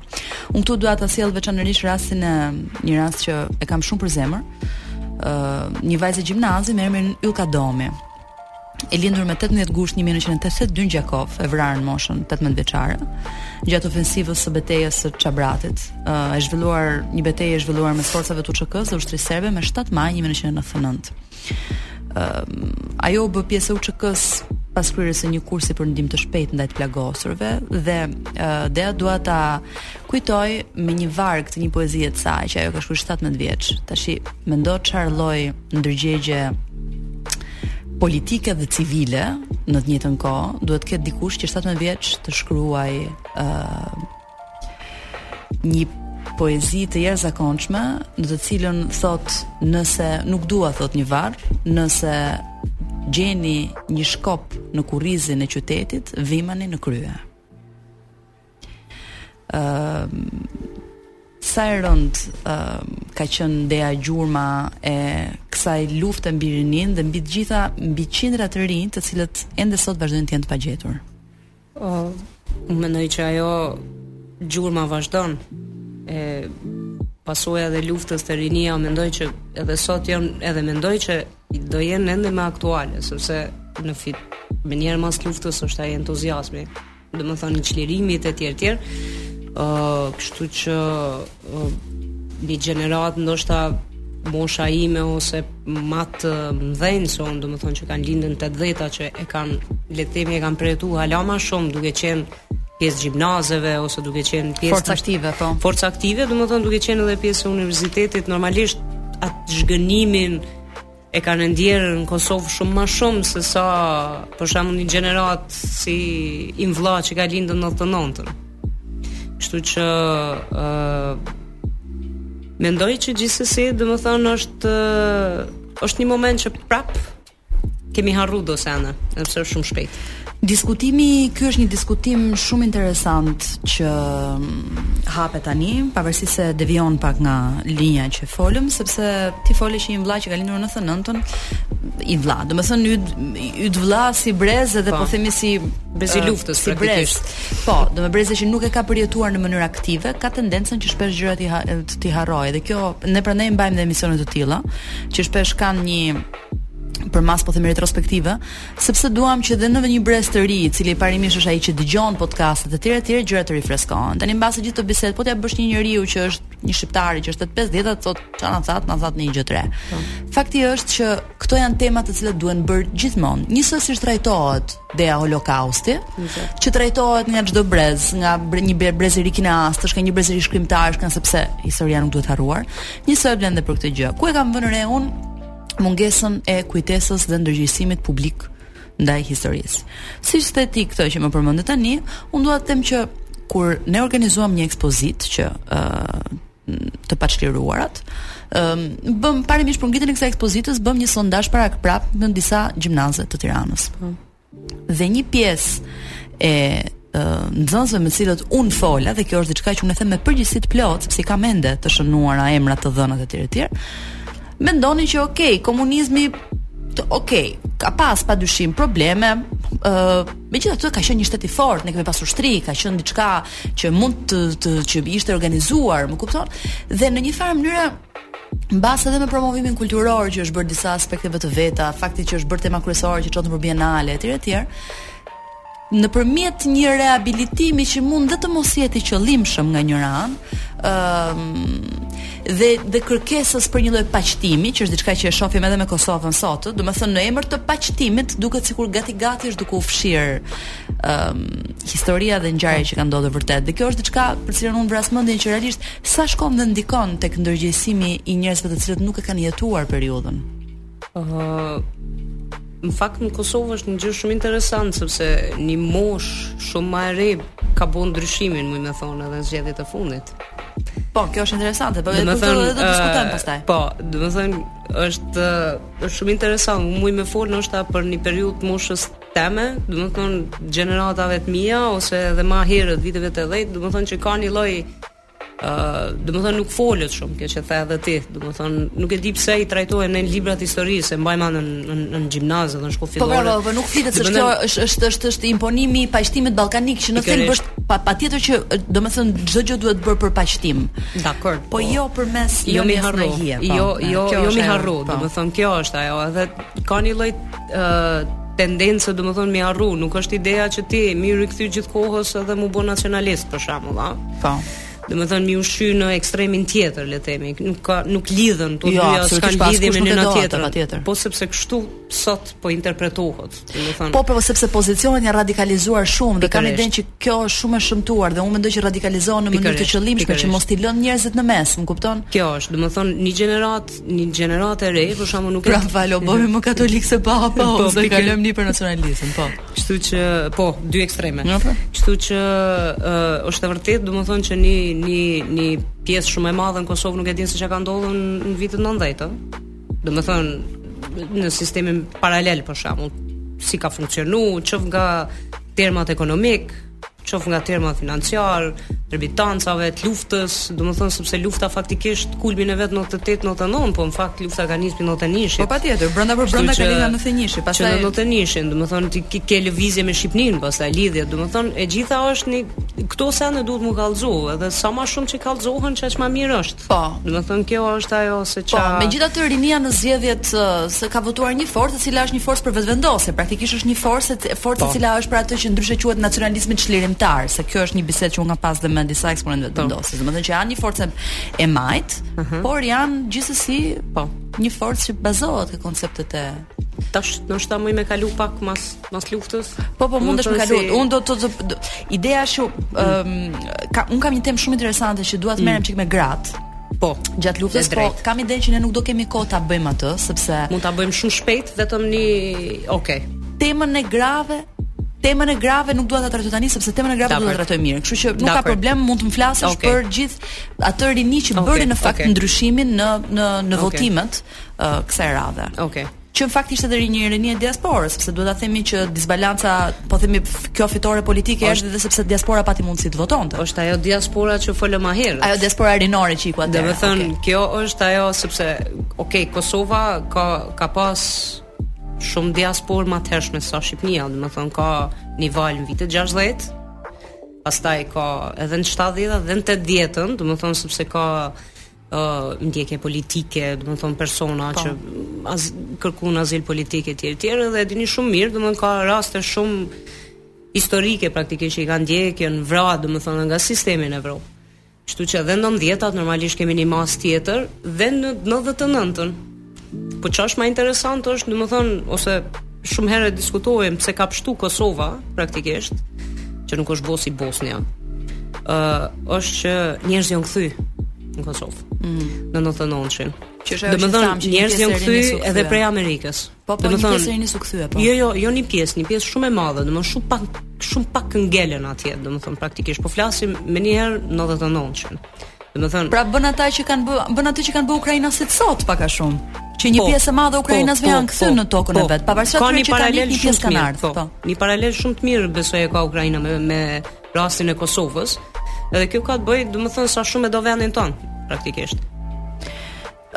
B: Unë këtu dua ta sjell veçanërisht rastin e një rast që e kam shumë për zemër. ë uh, një vajzë gjimnazi me emrin Ylka Domi. E lindur me 18 gusht 1982 në Gjakovë, e vrarë në moshën 18 vjeçare, gjatë ofensivës së betejës së Çabratit. ë uh, e zhvilluar një betejë e zhvilluar mes forcave të UÇK-së dhe ushtrisë serbe me 7 maj 1999. uh, ajo u bë pjesë e UÇK-së pas kryerjes së një kursi për ndihmë të shpejtë ndaj të plagosurve dhe uh, Dea dua ta kujtoj me një varg të një poezie të saj që ajo ka shkruar 17 vjeç. Tashi mendo çfarë lloj ndërgjegje politike dhe civile në të njëjtën kohë duhet të ketë dikush që 17 vjeç të shkruajë uh, Një poezi të jashtëzakonshme, në të cilën thotë nëse nuk dua thotë një varr, nëse gjeni një shkop në kurrizin e qytetit, vimani në krye. Ëm uh, sa e rëndë uh, ka qenë Dea gjurma e kësaj lufte mbi rininë dhe mbi të gjitha mbi qindra të rinj të cilët ende sot vazhdojnë të jenë të pagjetur.
C: Oh, unë mendoj që ajo gjurma vazhdon e pasojat e luftës te rinia mendoj që edhe sot janë edhe mendoj që do jenë ende më aktuale sepse në fillim menjëherë mas luftës është ai entuziazmi domethënë i çlirimit e tjerë tjerë uh, kështu që Gjeneratat ndoshta mosha ime ose ma t'mdhenj se unë domethënë që kanë lind në tetëdhetat që e kanë le të themi e kanë përjetu hala ma shumë duke qenë pjesë e gjimnazeve ose duke qenë pjesë
B: forca aktive po
C: forca aktive domethënë duke qenë edhe pjesë e universitetit normalisht atë zhgënimin e kanë ndjerë në Kosovë shumë më shumë se sa për shembull një gjeneratë si im vlla që ka lindur në 99-ën. Kështu që ë uh, mendoj që gjithsesi, domethënë është uh, është një moment që prap kemi harru do sende, sepse është shumë shpejt.
B: Diskutimi, ky është një diskutim shumë interesant që mm, hapet tani, pavarësisht se devion pak nga linja që folëm, sepse ti fole që një vëlla që ka lindur në 99-ën, i vëlla, domethënë yt yt vëlla si brez edhe po, po themi si
C: brez i luftës
B: si brez. Po, domethënë brezi që nuk e ka përjetuar në mënyrë aktive, ka tendencën që shpesh gjërat t'i ha, t'i harrojë dhe kjo ne prandaj mbajmë dhe emisione të tilla, që shpesh kanë një përmasë po themi retrospektive, sepse duam që dhe në një brez të ri, i cili parimisht është ai që dëgjon podcastet etj etj, gjërat të rifreskohen. Tani mbase gjithë këtë bisedë, po t'ja bësh një njeriu që është një shqiptari që është 85, ai të thotë, "Çfarë na thatë, na thatë ndonjë gjë të re." Po. Fakti është që këto janë tema të cilat duhen bërë gjithmonë. Njësoj si trajtohet dhe holokausti, që trajtohet nga çdo brez, nga bre, një brez i ri kineastësh ka, një brez i ri shkrimtarësh ka, sepse historia nuk duhet harruar. Njësoj vlen edhe për këtë gjë. Ku e kam vënë re unë? mungesën e kujtesës dhe ndërgjegjësimit publik ndaj historisë. Siç the ti këto që më përmende tani, unë dua të them që kur ne organizuam një ekspozitë që ë uh, të paçliruarat, ë uh, bëmë parimisht për ngritjen e kësaj ekspozitës bëmë një sondazh paraprak në disa gjimnaze të Tiranës. Po. Dhe një pjesë e nxënësve me të cilët unë fola dhe kjo është diçka që unë e them me përgjegjësi të plotë, sepse i kam ende të shënuara emra të dhëna e tjerë e tjerë. Mendonin që ok, komunizmi të, ok, ka pas pa dyshim probleme, ë uh, megjithatë ka qenë një shtet i fortë, ne kemi pasur ushtri, ka qenë diçka që mund të, të që ishte organizuar, më kupton? Dhe në një farë mënyre Mbase edhe me promovimin kulturor që është bërë disa aspekteve të veta, fakti që është bërë tema kryesore që çon për bienale etj etj. Nëpërmjet një rehabilitimi që mund dhe të mos jetë i qëllimshëm nga njëra anë, ëm dhe dhe kërkesës për një lloj paqtimi, që është diçka që e shohim edhe me Kosovën sot, domethënë në emër të paqtimit duket sikur gati gati është duke u fshirë um, historia dhe ngjarja që ka ndodhur vërtet. Dhe kjo është diçka për cilën unë vras mendjen që realisht sa shkon dhe ndikon tek ndërgjegjësimi i njerëzve të cilët nuk e kanë jetuar periudhën.
C: Ëh, uh, në fakt në Kosovë është një gjë shumë interesante sepse një moshë shumë më e re ka bën ndryshimin, domethënë edhe në zgjedhjet e fundit.
B: Po, kjo është interesante, po vetëm do të diskutojmë pastaj.
C: Po, domethënë është është shumë interesant, muj me fol ndoshta për një periudhë moshës teme, domethënë gjeneratave të mia ose edhe më herët viteve të 80, domethënë që ka një lloj ë uh, domethënë nuk folet shumë kjo që the edhe ti, domethënë nuk e di qysh trajtohen në librat e historisë, e mbaj mend në në, në gjimnaz edhe në shkollë
B: fillore. Po bravo, po nuk flitet se kjo është është është është imponimi i paqtimit ballkanik që në thelb është pa patjetër që domethënë çdo gjë duhet bërë për paqtim.
C: Dakord.
B: Po, po jo përmes
C: jo me harru. Po. Jo, jo, jo me harru, po. domethënë kjo është ajo, edhe ka një lloj ë tendencë, domethënë, me harru, nuk është ideja që ti me u rikthy gjithë kohës edhe mu bo nacionalist, për shembull, ha?
B: Po.
C: Domethënë, me u shty në ekstremin tjetër, le të themi, nuk, ka, nuk lidhen, të jo, dyja, s'kanë lidhje me njëra-tjetrën, tjetrën. Po sepse kështu sot po interpretohet, domethënë.
B: Po, po, sepse pozicionet janë radikalizuar shumë, dhe kam idenë që kjo është shumë e shëmtuar, dhe unë mendoj që radikalizohen në mënyrë të qëllimshme, që mos t'i lënë njerëzit në mes, më kupton?
C: Kjo është, domethënë, një gjenerat një gjeneratë e re, për shembull nuk
B: e Pra ose bëhemi më katolik se papa, po, ose kalojmë në hipernacionalizëm, po.
C: Kështu që po, dy ekstreme. No, po. Kështu që uh, është e vërtetë, domethënë që një një një pjesë shumë e madhe në Kosovë nuk e din se çka ka ndodhur në vitin 90, ëh. Domethënë në sistemin paralel për shembull si ka funksionu, qoftë nga termat ekonomikë, qoftë nga terma financiarë, remitancave, të luftës, domethënë sepse lufta faktikisht kulmin e vet 98, 99, po në fakt lufta ka nisur në 91-shin.
B: Po patjetër, brenda për brenda ka lidhje me 91-shin,
C: pastaj... Që në 91-shin, domethënë, ti ke, ke lëvizje me Shqipninë, pastaj lidhje, domethënë, e gjitha është një, këto sene duhet m'u kallëzu, edhe sa ma shumë që kallëzohen, aq ma mirë është.
B: Po.
C: Domethënë kjo është ajo se çka
B: Po, megjithatë rinia në zgjedhjet se ka votuar një forcë e cila është një forcë për vetëvendosje, praktikisht është një forcë e fortë e po. cila është për atë që ndryshe quhet nacionalizmi çlirimtar, se kjo është një bisedë që unë kam pas dhe me disa eksponentë të Vetëvendosjes. Domethënë që janë një forcë e majtë, uh mhm. -huh. por janë gjithsesi
C: po,
B: një forcë që bazohet te konceptet e
C: tash ndoshta më me kalu pak mas mas luftës.
B: Po po mundesh me kalu.
C: Si...
B: Unë do të të ideja është që um, ka un kam një temë shumë interesante që dua të mm. merrem mm. çik me gratë.
C: Po,
B: gjatë luftës po kam idenë që ne nuk do kemi kohë ta bëjmë atë sepse
C: mund ta bëjmë shumë shpejt vetëm një okay.
B: Temën e grave temën e grave nuk dua ta trajtoj tani sepse temën e grave do ta trajtoj mirë. Kështu që nuk ka problem, mund të më flasësh
C: okay.
B: për gjithë atë rini që
C: okay.
B: bëri në fakt
C: okay.
B: ndryshimin në në në
C: okay.
B: votimet uh, kësaj radhe.
C: Okej. Okay.
B: që në fakt ishte edhe një rini e diasporës, sepse duhet ta themi që disbalanca, po themi kjo fitore politike
C: është
B: edhe sepse diaspora pati mundësi të votonte.
C: Është ajo diaspora që folëm më herët.
B: Ajo diaspora rinore që iku
C: atë. Domethënë,
B: okay.
C: kjo është ajo sepse ok, Kosova ka ka pas shumë diasporë më të hershme se Shqipnia, domethënë ka një valë në vitet 60. Pastaj ka edhe në 70 dhe në 80-ën, domethënë sepse ka uh, ndjekje politike, domethënë persona pa.
B: Po.
C: që as kërkuan azil politik etj etj dhe e dini shumë mirë, do të thonë ka raste shumë historike praktikisht që i kanë ndjekë, janë vra domethënë nga sistemi në Evropë. Kështu që dhe në 90-at normalisht kemi një masë tjetër dhe në 99-ën Po çka është ma interesant është, domethënë, ose shumë herë diskutohet pse ka pshtu Kosova praktikisht, që nuk është bo si Bosnia. Ë uh, është që njerëzit janë kthy në Kosovë. Mm. Në 99-shin.
B: Që është ajo që thamë që
C: njerëzit janë kthy edhe prej Amerikës.
B: Po po një pjesë rini s'u kthye po.
C: Jo jo, jo një pjesë, një pjesë shumë e madhe, domethënë shumë pak shumë pak ngelen atje, domethënë praktikisht po flasim menjëherë 99-shin. Domethënë,
B: pra bënë atë që kanë bë, bënë atë që kanë bë ukrainasit sot pak a shumë. Që një
C: po,
B: pjesë e madhe po, ukrainasve
C: po,
B: janë kthyer
C: po,
B: në tokën
C: po, e
B: vet, pavarësisht atyre që kanë një pjesë kanë ardhur.
C: Po,
B: po.
C: Një paralele shumë të mirë besoj e ka Ukraina me, me rastin e Kosovës. Edhe kjo ka të bëjë, domethënë sa shumë e do vendin tond praktikisht.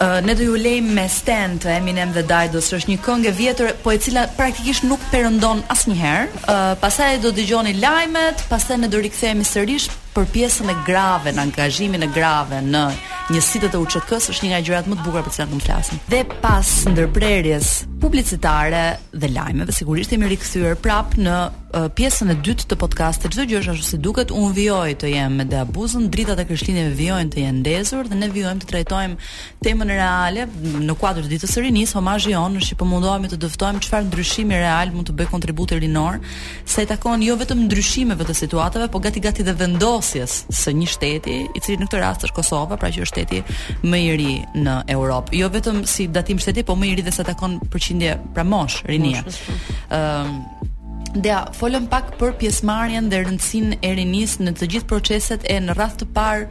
B: Ne do ju lejmë me Stan të Eminem dhe Dido, se është një këngë e vjetër, po e cila praktikisht nuk perëndon asnjëherë. Ë uh, pastaj do dëgjoni lajmet, pastaj ne do rikthehemi sërish për pjesën e grave, angazhimin e grave në njësitet e UÇK-së, është një nga gjërat më të bukura për cilat mund të flasim. Dhe pas ndërprerjes publicitare, dhe lajmeve. Sigurisht jemi rikthyer prap në uh, pjesën e dytë të podcastit. Çdo gjë është ashtu si duket. Unë vijoj të jem me Dea Buzën, dritat e Krishtlindjeve vijojnë të jenë ndezur dhe ne vijojmë të trajtojmë temën reale në kuadër të ditës së rinisë. Homazhi jonë është që po mundohemi të dëftojmë çfarë ndryshimi real mund të bëjë kontributi rinor sa i takon jo vetëm ndryshimeve të situatave, po gati gati dhe vendosjes së një shteti, i cili në këtë rast është Kosova, pra që është shteti më i ri në Europë. Jo vetëm si datim shteti, po më i ri dhe sa i takon përqindje pra moshë, rinia. Po. Ëm Dea, folëm pak për pjesëmarrjen dhe rëndësinë e rinisë në të gjithë proceset e në radhë të parë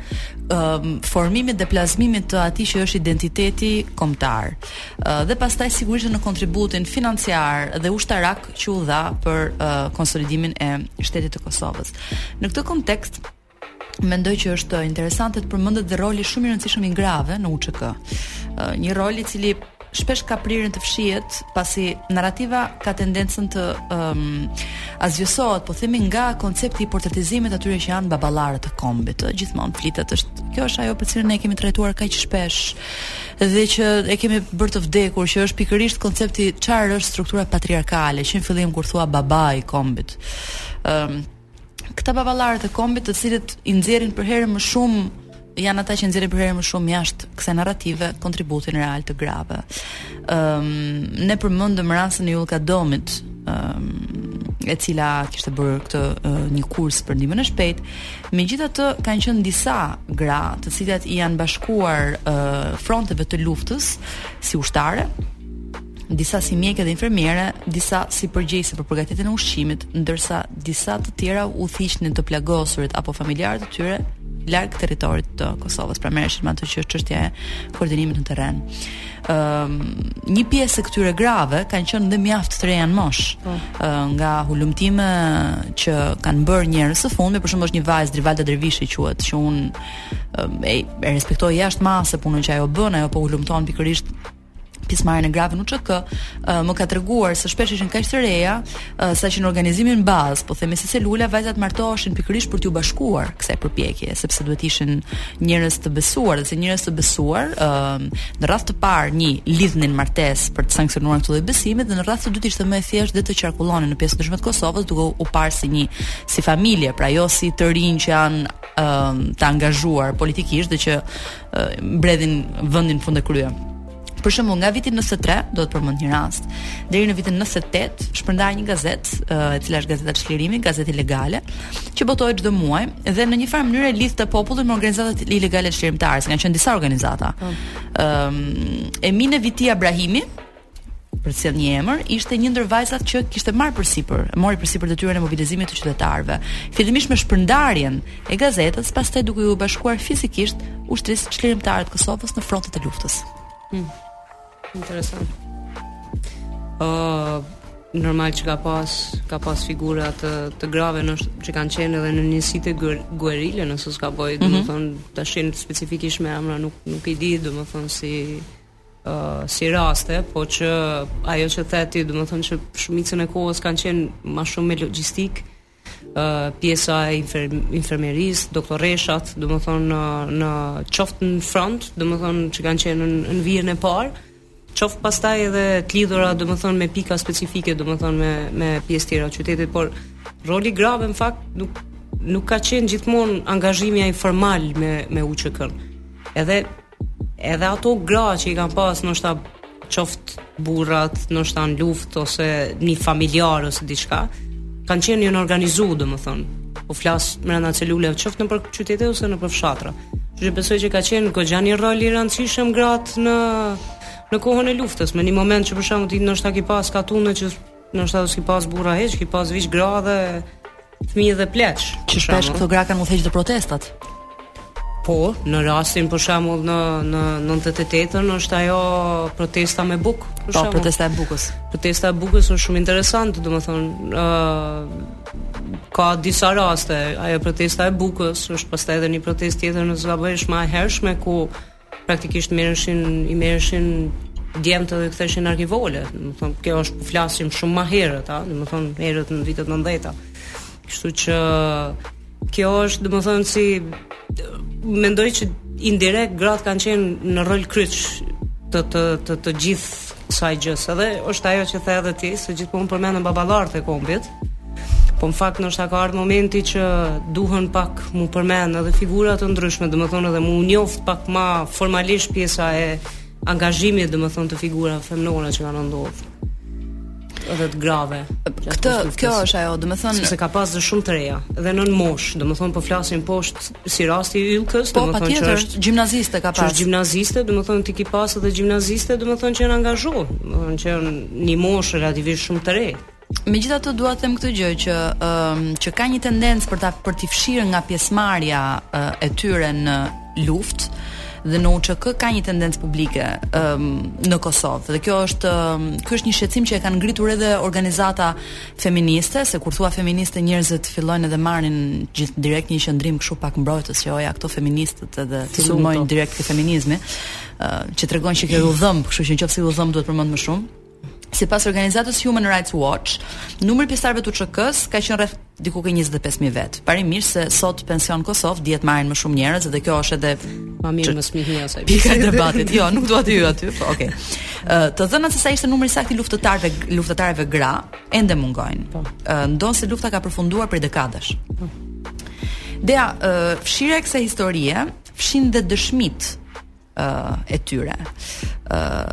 B: um, formimit dhe plazmimit të atij që është identiteti kombëtar. Uh, dhe pastaj sigurisht në kontributin financiar dhe ushtarak që u dha për uh, konsolidimin e shtetit të Kosovës. Në këtë kontekst, mendoj që është interesante të përmendet dhe roli shumë i rëndësishëm i grave në UÇK. Një rol i cili shpesh ka prirjen të fshihet pasi narrativa ka tendencën të um, asgjësohet, po themi nga koncepti i portretizimit atyre që janë baballarë të kombit. Gjithmonë flitet është kjo është ajo për cilën ne kemi trajtuar kaq shpesh dhe që e kemi bërë të vdekur, që është pikërisht koncepti çfarë është struktura patriarkale, që në fillim kur thua baba i kombit. Ëm um, këta baballarët e kombit, të cilët i nxjerrin përherë më shumë janë ata që nxjerrin përherë më shumë jashtë kësaj narrative kontributin real të grave. Ëm um, ne përmendëm rastin e Yllka Domit, ëm um, e cila kishte bërë këtë uh, një kurs për ndihmën e shpejtë Megjithatë, kanë qenë disa gra, të cilat i janë bashkuar uh, fronteve të luftës si ushtare, disa si mjeke dhe infermiere, disa si përgjegjëse për përgatitjen e ushqimit, ndërsa disa të tjera udhëhiqnin të plagosurit apo familjarët e tyre larg territorit të Kosovës, pra merreshin me atë që është çështja e koordinimit në terren. Ëm një pjesë e këtyre grave kanë qenë dhe mjaft të reja në moshë. Po. Ë nga hulumtime që kanë bërë njerëz së fundmi, për shembull është një vajzë Drivalda Dervishi quhet, që unë e, e respektoj jashtë mase punën që ajo bën, ajo po hulumton pikërisht pjesëmarrjen e grave në UÇK, më ka treguar se shpesh ishin kaq të reja sa që në organizimin bazë, po themi si celula vajzat martoheshin pikërisht për t'u bashkuar kësaj përpjekje, sepse duhet të ishin njerëz të besuar, dhe si njerëz të besuar, ë në radhë të parë një lidhnin martesë për të sanksionuar këtë lloj besimi dhe në radhë të dytë ishte më e thjeshtë dhe të qarkullonin në pjesë të ndryshme të Kosovës duke u parë si një si familje, pra jo si të rinj që janë ë të angazhuar politikisht dhe që bredhin vendin fund e krye. Për shembull, nga viti 93, do të përmend një rast, deri në vitin 98, shpërndahej një gazetë, e cila është Gazeta Çlirimi, gazetë ilegale, që botohej çdo muaj dhe në një farë mënyre lidhte popullin me organizatat ilegale çlirimtare, kanë qenë disa organizata. Ëm, po. um, Emine Vitia Brahimi, për të sjellë një emër, ishte një ndër vajzat që kishte marrë përsipër, mori përsipër detyrën e mobilizimit të qytetarëve. Fillimisht me shpërndarjen e gazetës, pastaj duke iu bashkuar fizikisht ushtrisë çlirimtare të Kosovës në frontet e luftës. Hmm.
C: Interesant. Ëh, uh, normal që ka pas ka pas figura të të grave në që kanë qenë edhe në njësitë guerile nëse s'gaboj, mm -hmm. domethënë tash unë specifikisht me emra nuk nuk i di domethënë si ë uh, si raste, po që ajo që the ti domethënë që shumicën e kohës kanë qenë më shumë me logjistikë, pjesa e infermerisë, doktoreshat, domethënë në, në qoftë në front, domethënë që kanë qenë në, në vijën e parë, qoftë pastaj edhe të lidhura, domethënë me pika specifike, domethënë me, me pjesë tjera të qytetit, por roli i grave në fakt nuk, nuk ka qenë gjithmonë angazhimi ai formal me, me UÇK-në. Edhe Edhe ato gra që i kanë pas ndoshta qoftë burrat, ndoshta në luftë ose një familjar ose diçka, kanë qenë janë organizu, domethënë. Po flas brenda celulave, qoftë nëpër qytete ose nëpër fshatra. Që besoj që ka qenë goxha një rol i rëndësishëm grat në në kohën e luftës, me një moment që për shembull ti ndoshta ke pas katune që ndoshta s'ka pas burra hiç, ke pas veç gra dhe Fëmijë dhe pleq.
B: Që shpesh këto gra kanë udhëheq protestat.
C: Po, në rastin për shembull në në 98-ën është ajo protesta me bukë,
B: për po, shembull. Po, protesta e bukës.
C: Protesta e bukës është shumë interesante, domethënë, ë uh, ka disa raste, ajo protesta e bukës është pastaj edhe një protestë tjetër në Zgabësh më e hershme ku Praktikisht merreshin, i merreshin djemtë dhe ktheshin arkivole. Domethënë, kjo është po flasim shumë më herët, a, domethënë herët në vitet 90-ta. Kështu që kjo është, domethënë si mendoj që indirekt gratë kanë qenë në rol kyç të të të, të gjithë kësaj gjëje. Edhe është ajo që the edhe ti, se gjithmonë përmenden baballarët e kombit. Po në fakt ndoshta ka ardhë momenti që duhen pak mu përmenë edhe figura të ndryshme, domethënë edhe mu njoftë pak ma formalisht pjesa e angazhimit domethënë të figura femnore që kanë ndodhë edhe të grave.
B: Këtë kjo është ajo, domethënë
C: se ka pas dhe shumë të reja, dhe nën moshë, domethënë po flasim poshtë si rasti i Ylkës,
B: po, domethënë që është gjimnaziste ka pas.
C: Është gjimnaziste, domethënë ti ke pas edhe gjimnaziste, domethënë që janë angazhuar, domethënë që janë një moshë relativisht shumë të re.
B: Megjithatë dua të them këtë gjë që ë um, që ka një tendencë për ta për t'i fshirë nga pjesëmarrja uh, e tyre në luftë dhe në UÇK ka një tendencë publike um, në Kosovë. Dhe kjo është um, ky është një shqetësim që e kanë ngritur edhe organizata feministe, se kur thua feministe njerëzit fillojnë edhe marrin gjithë direkt një qëndrim kështu pak mbrojtës që oja këto feministët edhe të sulmojnë direkt te feminizmi, uh, që tregon që kjo u dhëmb, kështu që nëse u dhëmb duhet përmend më shumë. Sipas organizatës Human Rights Watch, numri i pjesëtarëve të UÇK-së ka qenë rreth diku te 25000 vetë. Pavarësisht se sot pension në Kosovë dihet marrin më shumë njerëz dhe kjo është edhe
C: më mirë më smihi ose
B: pika e debatit. Jo, nuk dua të hyj aty, po okay. Ë të dhëna se sa ishte numri i saktë i luftëtarëve luftëtarëve gra ende mungojnë. Po. Ë ndonëse lufta ka përfunduar prej dekadash. Po. Dea, fshirja e kësaj historie fshin dhe dëshmitë uh, e tyre. Uh,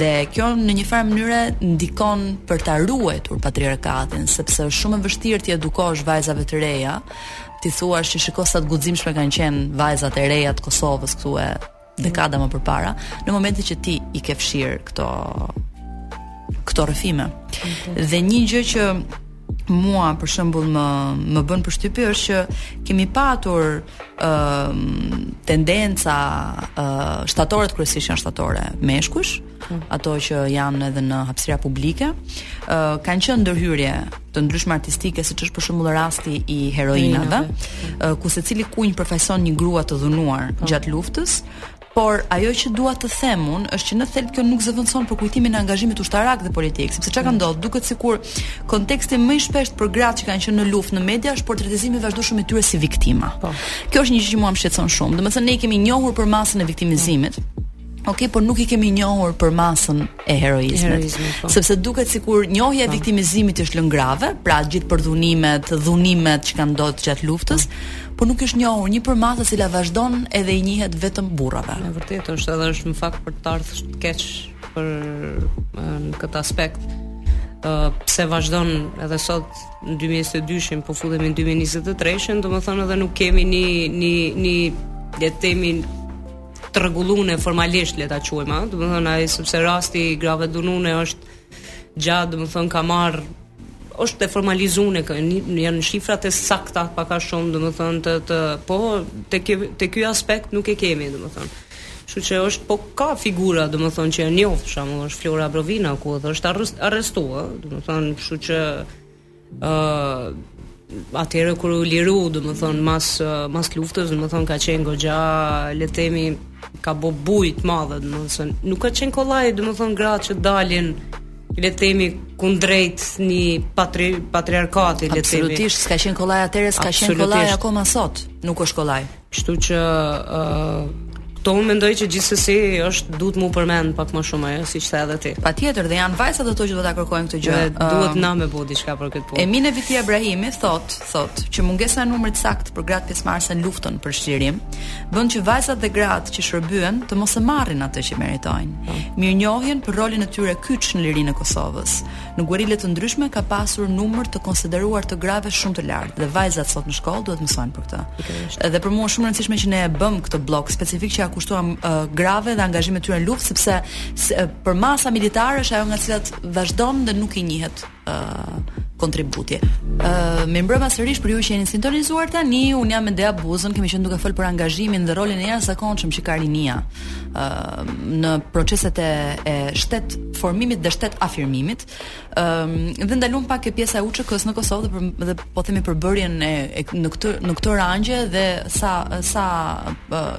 B: dhe kjo në një farë mënyre ndikon për ta ruajtur patriarkatin, sepse është shumë e vështirë t'i edukosh vajzave të reja, t'i thuash që shiko sa të guximshme kanë qenë vajzat e reja të Kosovës këtu e dekada më përpara, në momentin që ti i ke fshirë këto këto rrëfime. Dhe një gjë që mua për shembull më më bën përshtypje është që kemi patur ë uh, tendenca ë uh, shtatoret kryesisht janë shtatore meshkujsh, mm. ato që janë edhe në hapësira publike, ë uh, kanë qenë ndërhyrje të ndryshme artistike siç është për shembull rasti i heroinave, uh, ku secili kunj përfaqëson një grua të dhunuar po. gjatë luftës, Por ajo që dua të them unë është që në thelb kjo nuk zëvendëson përkujtimin e angazhimit ushtarak dhe politik, sepse çka ka mm. ndodhur, duket sikur konteksti më i shpeshtë për gratë që kanë qenë në luftë në media është portretizimi i vazhdueshëm i tyre si viktima. Po. Kjo është një gjë që mua më shqetëson shumë. Domethënë ne i kemi njohur përmasën e viktimizimit. Mm. Okej, okay, por nuk i kemi njohur përmasën e heroizmit.
C: heroizmit po.
B: Sepse duket sikur njohja e po. viktimizimit u është lënë grave, pra gjithë përdhunimet, dhunimet që kanë ndodhur gjatë luftës, po. por nuk është njohur një përmasë e cila vazhdon edhe i njihet vetëm burrave.
C: Është vërtet, është edhe është në fakt për të ardhur keq për në këtë aspekt uh, pse vazhdon edhe sot në 2022-shin po futemi në 2023-shin, domethënë edhe nuk kemi një një një le të themi të rregullune formalisht le ta quajmë, ëh, domethënë a sepse rasti i grave dhunune është gja, domethënë ka marrë është e formalizune janë shifrat e sakta pak a shumë domethënë të të po te ky te ky aspekt nuk e kemi domethënë Kështu që është po ka figura, domethënë që janë njoft, për shembull, është Flora Brovina ku edhe është arrestu, domethënë, kështu që uh, atëherë kur u liru, domethënë mas mas luftës, domethënë ka qenë goxha, le të themi, ka bë bujë të madhe, domethënë nuk ka qenë kollaj, domethënë gratë që dalin le të themi kundrejt një patri, patriarkati le të themi
B: absolutisht s'ka qenë kollaj atëherë s'ka qenë kollaj akoma sot nuk është kollaj
C: Kështu që ë po unë mendoj që gjithsesi është duhet mu përmend pak më shumë ajo siç the edhe ti.
B: Patjetër dhe janë vajzat ato që duhet ta kërkojnë këtë gjë.
C: Dhe duhet na me bëu diçka për këtë punë.
B: Emine Vitia Ibrahimi thot, thot që mungesa e numrit sakt për gratë pjesëmarrëse në luftën për çlirim bën që vajzat dhe gratë që shërbyen të mos e marrin atë që meritojnë. Mirënjohjen për rolin e tyre kyç në lirinë e Kosovës. Në guerile të ndryshme ka pasur numër të konsideruar të grave shumë të lartë dhe vajzat sot në shkollë duhet të mësojnë për këtë. Dhe për mua është shumë e rëndësishme që ne e bëm këtë bllok specifik që ja kushtuam uh, grave dhe angazhimit tyre në luftë sepse se, uh, përmasa militare është ajo nga cilat vazhdon dhe nuk i njihet uh, kontributi. Ë uh, mirëmbrëma sërish për ju që jeni sintonizuar tani, un jam me Dea Buzën, kemi qenë duke fol për angazhimin dhe rolin e jashtëzakonshëm që ka rinia ë uh, në proceset e, e shtet formimit dhe shtet afirmimit. Ëm um, dhe ndaluam pak te pjesa e UÇK-s në Kosovë dhe, për, dhe po themi përbërjen e, e në këto në këto rangje dhe sa sa uh,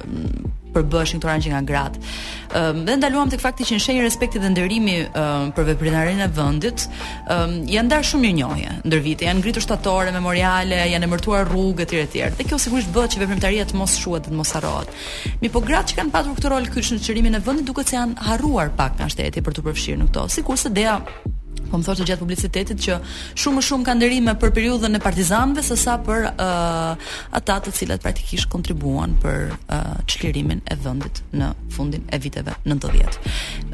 B: përbëheshin këto rangje nga gratë. Ëm um, dhe ndaluam tek fakti që në shenjë respekti dhe nderimi um, për veprimtarinë e vendit, um, janë ndarë shumë mirënjohje ndër vite, janë ngritur shtatore, memoriale, janë emërtuar rrugë etj etj. Dhe kjo sigurisht bëhet që veprimtaria të mos shuhet dhe të mos harrohet. Mirëpo gratë që kanë patur këtë rol kyç në çlirimin e vendit duket se janë harruar pak nga shteti për t'u përfshirë në këto. Sikurse Dea po më thoshte gjatë publicitetit që shumë më shumë kanë nderime për periudhën e partizanëve se sa për uh, ato të cilat praktikisht kontribuan për uh, çlirimin e vendit në fundin e viteve 90.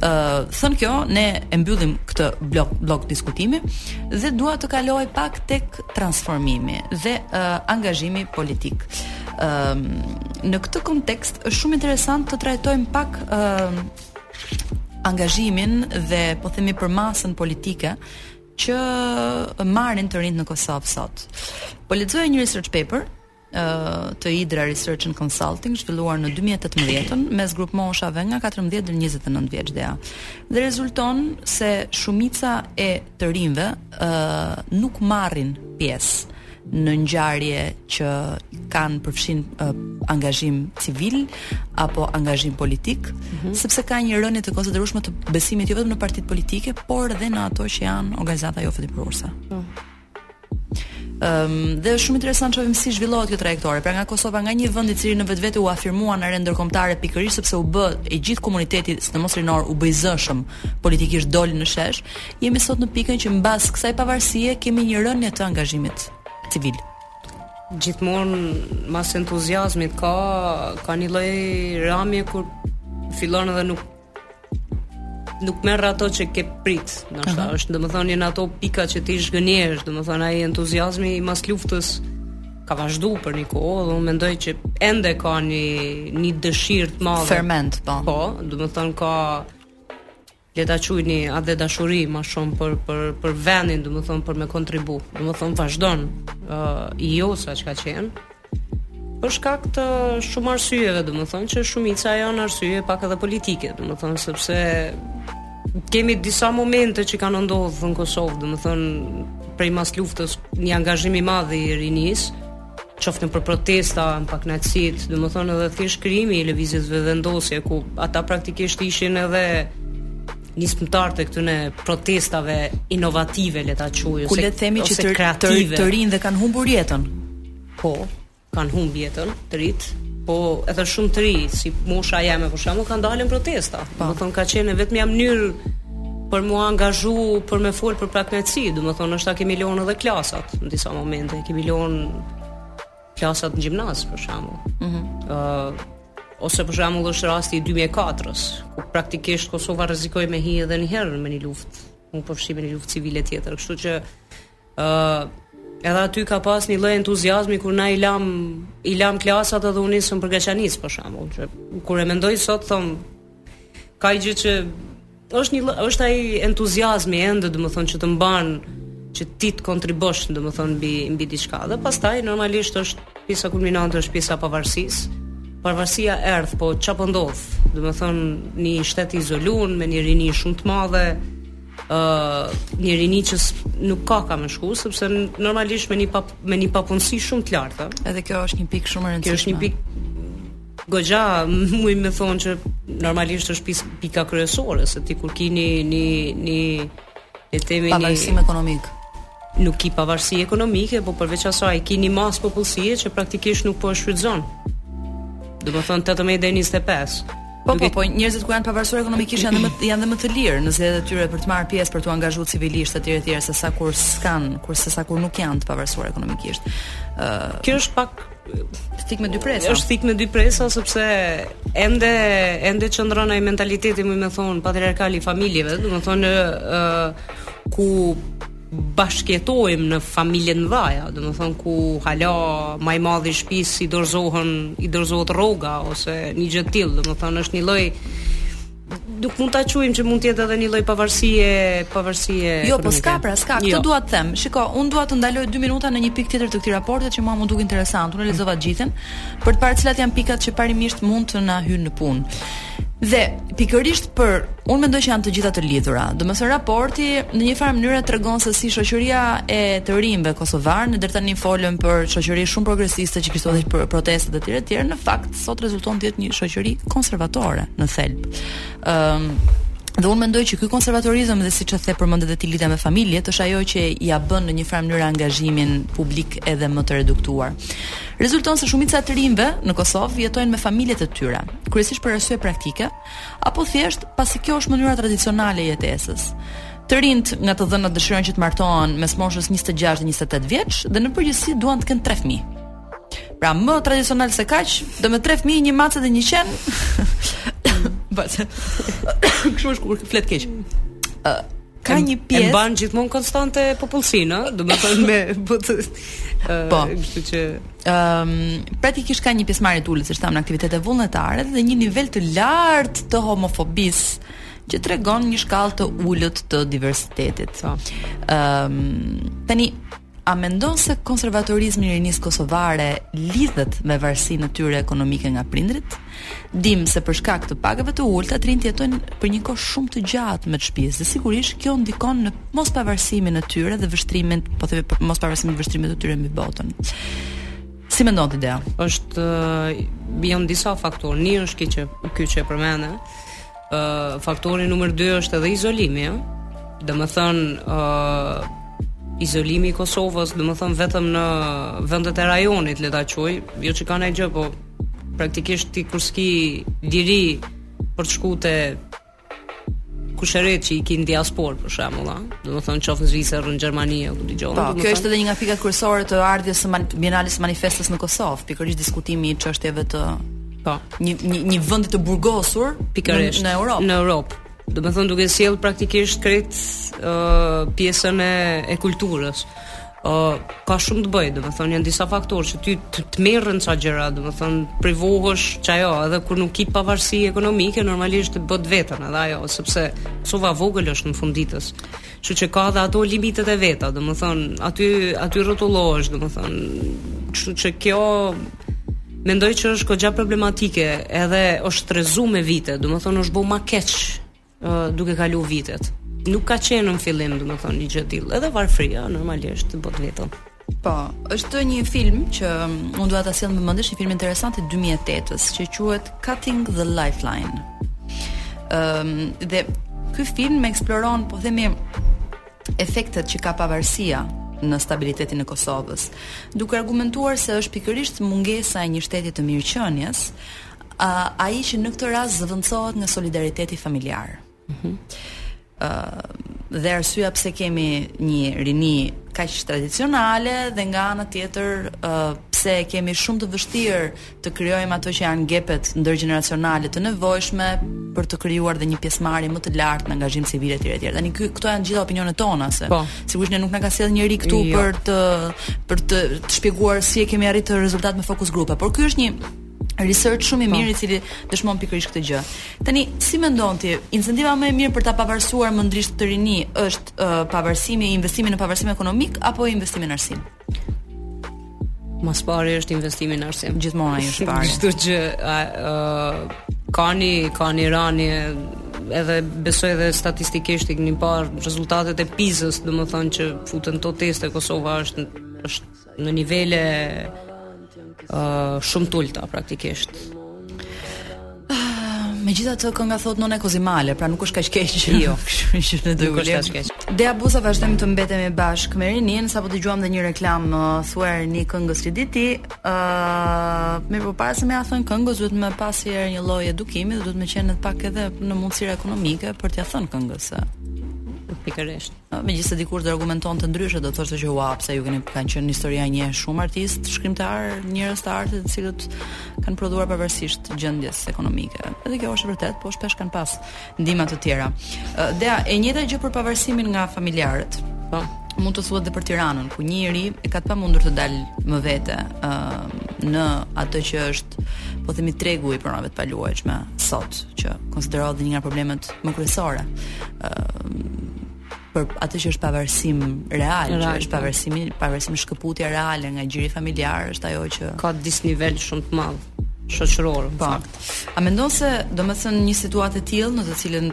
B: Ë uh, thënë kjo ne e mbyllim këtë bllok bllok diskutimi dhe dua të kaloj pak tek transformimi dhe uh, angazhimi politik. Ëm në këtë kontekst është shumë interesant të trajtojmë pak ëm angazhimin dhe po themi përmasën politike që marrin të rinjtë në Kosovë sot. Po lexoja një research paper të IDRA Research and Consulting zhvilluar në 2018-ën mes grupmoshave nga 14 deri 29 vjeç, Dea. Dhe rezulton se shumica e të rinjve ë uh, nuk marrin pjesë në ngjarje që kanë përfshin uh, angazhim civil apo angazhim politik, mm -hmm. sepse ka një rënie të konsiderueshme të besimit jo vetëm në partitë politike, por edhe në ato që janë organizata jofitimprurëse. Mm. Ëm um, dhe është shumë interesant të shohim si zhvillohet kjo trajektore. Pra nga Kosova, nga një vend i cili në vetvete u afirmua në arenë ndërkombëtare pikërisht sepse u bë e gjithë komuniteti, sidomos rinor, u bë i zëshëm politikisht doli në shesh, Jemi sot në pikën që mbas kësaj pavarësie kemi një rënie të angazhimit civil
C: gjithmonë mas entuziazmit ka ka një lloj ramje kur fillon edhe nuk nuk merr ato që ke prit, do të thotë, është domethënë janë ato pika që ti zhgënjehesh, domethënë ai entuziazmi i mas luftës ka vazhdu për një kohë dhe unë mendoj që ende ka një, një dëshirë të madhe.
B: Ferment, po.
C: Po, domethënë ka le ta quajmë atdhedashuri ma shumë për për për vendin, domethënë për me kontribu. Domethënë vazhdon ë uh, jo sa çka qen. Për shkak të shumë arsyeve, domethënë që shumica janë arsye pak edhe politike, domethënë sepse kemi disa momente që kanë ndodh në Kosovë, domethënë prej mas luftës një angazhim i madh i rinisë, qoftë për protesta, për pakënaqësitë, domethënë edhe thjesht krijimi i Lëvizjes Vetëvendosje, ku ata praktikisht ishin edhe nismëtarë të këtyne protestave inovative, le ta quajmë,
B: ku le të themi që të, të, të rinj dhe kanë humbur jetën.
C: Po, kanë humbur jetën, të rinjtë, po edhe shumë të rinj, si mosha jeme, për shembull, kanë dalë në protesta. Po. Domethënë, ka qenë vetëm ajo mënyrë për m'u angazhu për me fol për pakënaqësi, domethënë, është ta kemi lonë edhe klasat në disa momente, kemi lonë klasat në gjimnaz, për shembull. Mm -hmm. uh, ose për shembull është rasti i 2004-ës, ku praktikisht Kosova rrezikoi me hi edhe njëherë në një luftë, m'u përfshi në një luftë civile tjetër, kështu që Ë uh, edhe aty ka pas një lloj entuziazmi kur na i lam i lam klasat edhe u nisëm për Graçanicë për shembull, që kur e mendoj sot s'do thotë ka gjë që është një është ai entuziazmi ende, domethënë që të mban që ti të kontribosh, domethënë mbi mbi diçka. Dhe pastaj normalisht është pjesa kulminante është pjesa e pavarësisë. Pavarësia erdh, po çka po ndodh? Domethënë një shtet i izoluar me një rini shumë të madhe, ë uh, një rini që nuk ka ka me shku sepse normalisht me një pa, me një papunësi shumë të lartë.
B: Edhe kjo është një pikë shumë e rëndësishme.
C: Kjo është një pikë goxha, domethënë që normalisht është pis, pika kryesore se ti kur ki një një
B: e themi një pavarësi ekonomik.
C: Nuk ki pavarësi ekonomike, por përveç asaj ki një masë popullsie që praktikisht nuk po e shfrytëzon. Domethënë 18 deri 25.
B: Po po, po njerëzit kur janë të pavarësuar ekonomikisht janë më janë dhe më të lirë në zgjedhjet e tyre për të marrë pjesë për t'u angazhuar civilisht etj etj se sa kur s'kan, kur se sa kur nuk janë të pavarësuar ekonomikisht.
C: Ë uh, kjo është pak
B: thikë me dy presa.
C: Është thikë me dy presa sepse ende ende qëndron ai mentaliteti domethënë patriarkal i familjeve, domethënë ë uh, ku bashkëjetojmë në familje të mëdha, domethënë ku hala më të madhit të shtëpisë i dorëzohen, i dorëzohet rroga ose një gjë e tillë, domethënë është një lloj nuk mund ta quajmë që mund të jetë edhe një lloj pavarësie, pavarësie.
B: Jo, po s'ka pra, s'ka. Këtë jo. dua të them. Shiko, unë dua të ndaloj 2 minuta në një pikë tjetër të këtij raporti që mua më duket interesant. Unë e lexova të gjithën për të parë cilat janë pikat që parimisht mund të na hyjnë në punë. Dhe pikërisht për unë mendoj që janë të gjitha të lidhura. Domethënë raporti në një farë mënyre tregon se si shoqëria e të rinjve kosovarë, ne deri tani folëm për shoqëri shumë progresiste që kishte bërë protestat e tjera etj. Në fakt sot rezulton të jetë një shoqëri konservatore në thelb. Ëm um, Dhe unë mendoj që ky konservatorizëm dhe siç e the përmende dhe ti lidhja me familjet është ajo që e bën në një farë mënyrë angazhimin publik edhe më të reduktuar. Rezulton se shumica e të rinjve në Kosovë jetojnë me familjet e tyre, kryesisht për arsye praktike, apo thjesht pasi kjo është mënyra tradicionale e jetesës. Të rinjtë nga të dhënat dëshirojnë që të martohen mes moshës 26 dhe 28 vjeç dhe në përgjithësi duan të kenë tre fëmijë. Pra më tradicional se kaq, dhe me tre fëmijë, një mace dhe një qen. Bëhet. Kështu është kur flet keq. Ë, ka një pjesë
C: e mban gjithmonë konstante popullsinë, ëh, domethënë po të
B: po, kështu që ëm ehm, um, praktikisht ka një pjesëmarrje të ulët, siç thamë, në aktivitete vullnetare dhe një nivel të lartë të homofobisë që tregon një shkallë të ulët të diversitetit. Po. Ëm um, tani A mendon se konservatorizmi i rinisë kosovare lidhet me varësinë e tyre ekonomike nga prindërit? Dimë se për shkak të pagave të ulëta të rinjtë jetojnë për një kohë shumë të gjatë me të shtëpisë dhe sigurisht kjo ndikon në mospavarësimin e tyre dhe vështrimin, po themi po, mospavarësimin e vështrimit të tyre mbi botën. Si mendon ti Dea?
C: Është janë disa faktorë. Një është ky që ky që e përmende. Uh, faktori numër 2 është edhe izolimi, eh? domethënë uh, izolimi i Kosovës, domethënë vetëm në vendet e rajonit, le ta quaj, jo që ka ndonjë gjë, po praktikisht ti kur s'ki liri për të shku te kusherët që i ki n'diasporë për shembull, ëh. Domethënë qoftë në Zvicër, në Gjermani apo ku di unë.
B: Po, kjo është edhe një nga pikat kryesore të ardhjes së Bienales së Manifestës në Kosovë, pikërisht diskutimi i çështjeve të Po, një një një vend të burgosur pikërisht në Europë.
C: Në Europë. Domethonë duke sjell praktikisht krejt ë uh, pjesën e e kulturës. ë uh, ka shumë të bëjë, domethonë janë disa faktorë që ty të, të merren ca gjëra, domethonë privohesh që ajo, edhe kur nuk ki pavarësi ekonomike, normalisht të bëhet veten edhe ajo, sepse Kosova e vogël është në fund t'ditës. Kështu që ka dhe ato limitet e veta, domethonë, aty, aty rrotullohesh, domethonë, kështu që kjo mendoj që është goxha problematike, edhe është trazu me vite, domethonë, është bo ma keq uh, duke kalu vitet. Nuk ka qenë në fillim, domethonë, një gjë tillë, edhe varfria, normalisht, e bon t'veten.
B: Po, është një film që mm, unë dua ta sjell në mendje, është një film interesant i 2008-s që quhet Cutting the Lifeline. Ëm um, dhe ky film eksploron, po themi, efektet që ka pavarësia në stabilitetin e Kosovës, duke argumentuar se është pikërisht mungesa e një shteti të mirëqenies, ai që në këtë rast zëvendësohet nga solidariteti familjar. Mhm. Ë dhe arsyeja pse kemi një rini kaq tradicionale dhe nga ana tjetër ë pse kemi shumë të vështirë të krijojmë ato që janë gepet ndërgjeneracionale të nevojshme për të krijuar dhe një pjesëmarrje më të lartë në angazhim civil etj etj. Tani ky këto janë gjitha opinionet tona se
C: po.
B: sigurisht ne nuk na ka sjell njeri këtu jo. për të për të, të shpjeguar si e kemi arritur rezultat me fokus grupe, por ky është një research shumë i po. mirë i cili dëshmon pikërisht këtë gjë. Tani si mendon ti, incentiva më e mirë për ta pavarësuar mendërisht të riun është uh, pavarësimi, investimi në pavarësim ekonomik apo investimi në arsim?
C: Ma s'pari është investimi në arsim.
B: Gjithmonë ai është pari.
C: Kshtu që ë uh, ka ni ka ni rani edhe besoj edhe statistikisht i kemi parë rezultatet e PISA-s, domethënë që futen n'ato teste Kosova është është Në nivele uh, shumë t'ulta praktikisht.
B: Ah, megjithatë kënga thot nona ka zi e mall, pra nuk është kaq keq që
C: jo,
B: këshme që në dërgu le. Dea Buza vazhdojmë të mbetemi bashkë me rinin, sapo dëgjuam dhe një reklamë uh, thuaja një këngës që di ti, uh, mirëpo para se me ia thën këngës, duhet me pas i herë një lloj edukimi, dhe duhet me qenë një pak edhe në mundësira ekonomike për t'ja thënë këngës.
C: Pikërisht.
B: Megjithëse dikush do argumentonte ndryshe, do thoshte që ua, pse ju keni kanë qenë historia njeh shumë artistë, shkrimtarë, njerëz të artit, të cilët kanë prodhuar pavarësisht gjendjes ekonomike. Edhe kjo është vërtet, po shpesh kanë pas ndihma të tjera. Dea, e njëjta gjë për pavarësimin nga familjarët. Po. Mund të thuhet dhe për Tiranën, ku një i ri e ka të pamundur të dalë më vete, ë në atë që është, po themi tregu i pronave të paluajtshme sot, që konsiderohet një nga problemet më kryesore. ë për atë që është pavarësim real, real që është po. pavarësimi, pavarësim shkëputja reale nga gjiri familjar është ajo që
C: ka disnivel shumë të madh shoqëror.
B: Po. A mendon se domethënë një situatë e tillë në të cilën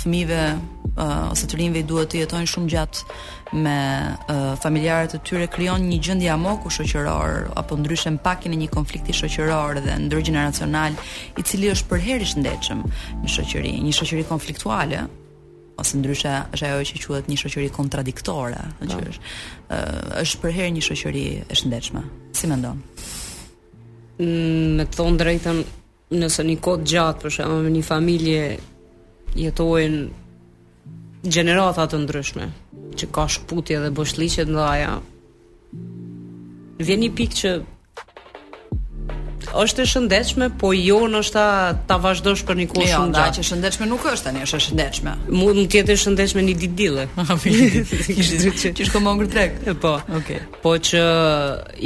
B: fëmijëve uh, ose të rinjve i duhet të jetojnë shumë gjatë me uh, familjarët e tyre krijon një gjendje amoku shoqëror apo ndryshe mpakjen e një konflikti shoqëror dhe ndërgjeneracional i cili është përherë i shëndetshëm në shoqëri, një shoqëri konfliktuale ose ndryshe është ajo që quhet një shoqëri kontradiktore, që po. është uh, është përherë një shoqëri e shëndetshme. Si mendon?
C: Mm, me të thënë drejtën, Nëse një kohë t'gjatë për shembull në një familje jetojnë gjenerata të ndryshme, që ka shkputje dhe boshllëqe të mëdha. Vjen një pikë që është e shëndetshme, po jo nëse ta vazhdosh për një kohë jo, shumë
B: gjatë. Jo, që shëndetshme nuk është tani, është e shëndetshme.
C: Mund të jetë e shëndetshme një ditë dille.
B: Që shko me ngrën drek.
C: Po.
B: Okej. Okay.
C: Po që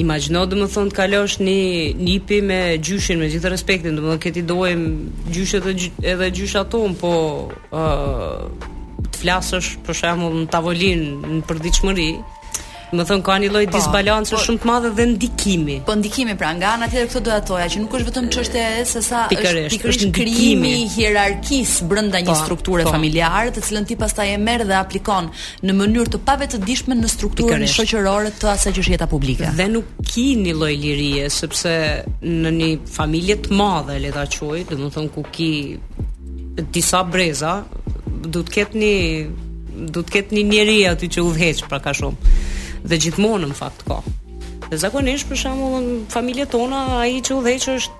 C: imagjino domethënë të kalosh një nipi me gjyshin me gjithë respektin, domethënë që t'i dojmë gjyshet edhe edhe gjyshat tonë, po ë uh, të flasësh për shembull në tavolinë në përditshmëri, Domethënë ka një lloj po, disbalance po, shumë të madhe dhe ndikimi.
B: Po ndikimi pra nga ana tjetër këtë doja të thoja që nuk është vetëm çështje se sa
C: është
B: pikërisht krijimi i hierarkisë brenda një po, strukture po. familjare, të cilën ti pastaj e merr dhe e aplikon në mënyrë të pavetëdijshme në strukturën shoqërore të asaj që është jeta publike.
C: Dhe nuk ki një lloj lirie sepse në një familje të madhe, le ta quajmë, domethënë ku ki disa breza, do të ketë një do të ketë një njeri aty që udhëheq pra ka shumë. Dhe gjithmonë në fakt ka. Dhe zakonisht për shembull në familjet tona ai që udhëheq është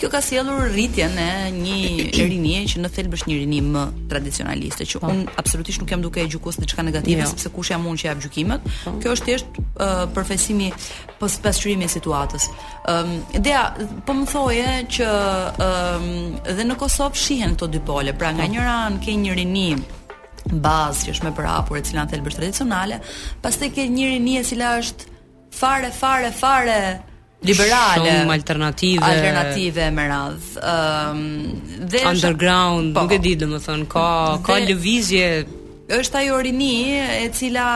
B: Kjo ka sjellur rritjen e një rinie që në thelb është një rini më tradicionaliste, që po. un absolutisht nuk jam duke e gjykuar si diçka negative, jo. sepse kush jam unë që jap gjykimet. Po. Kjo është thjesht uh, përfaqësimi apo pasqyrimi i situatës. Ëm um, ideja po më thoje që ëm um, dhe në Kosovë shihen këto dy pole, pra nga po. njëra anë ke një rini bazë që është më e përhapur e cila në thelb është tradicionale, pastaj ke një rini e cila është fare fare fare liberale,
C: shumë alternative,
B: alternative e me radhë. Ëm um,
C: dhe underground, po, nuk e di domethën, ka dhe, ka lëvizje
B: është ajo rini e cila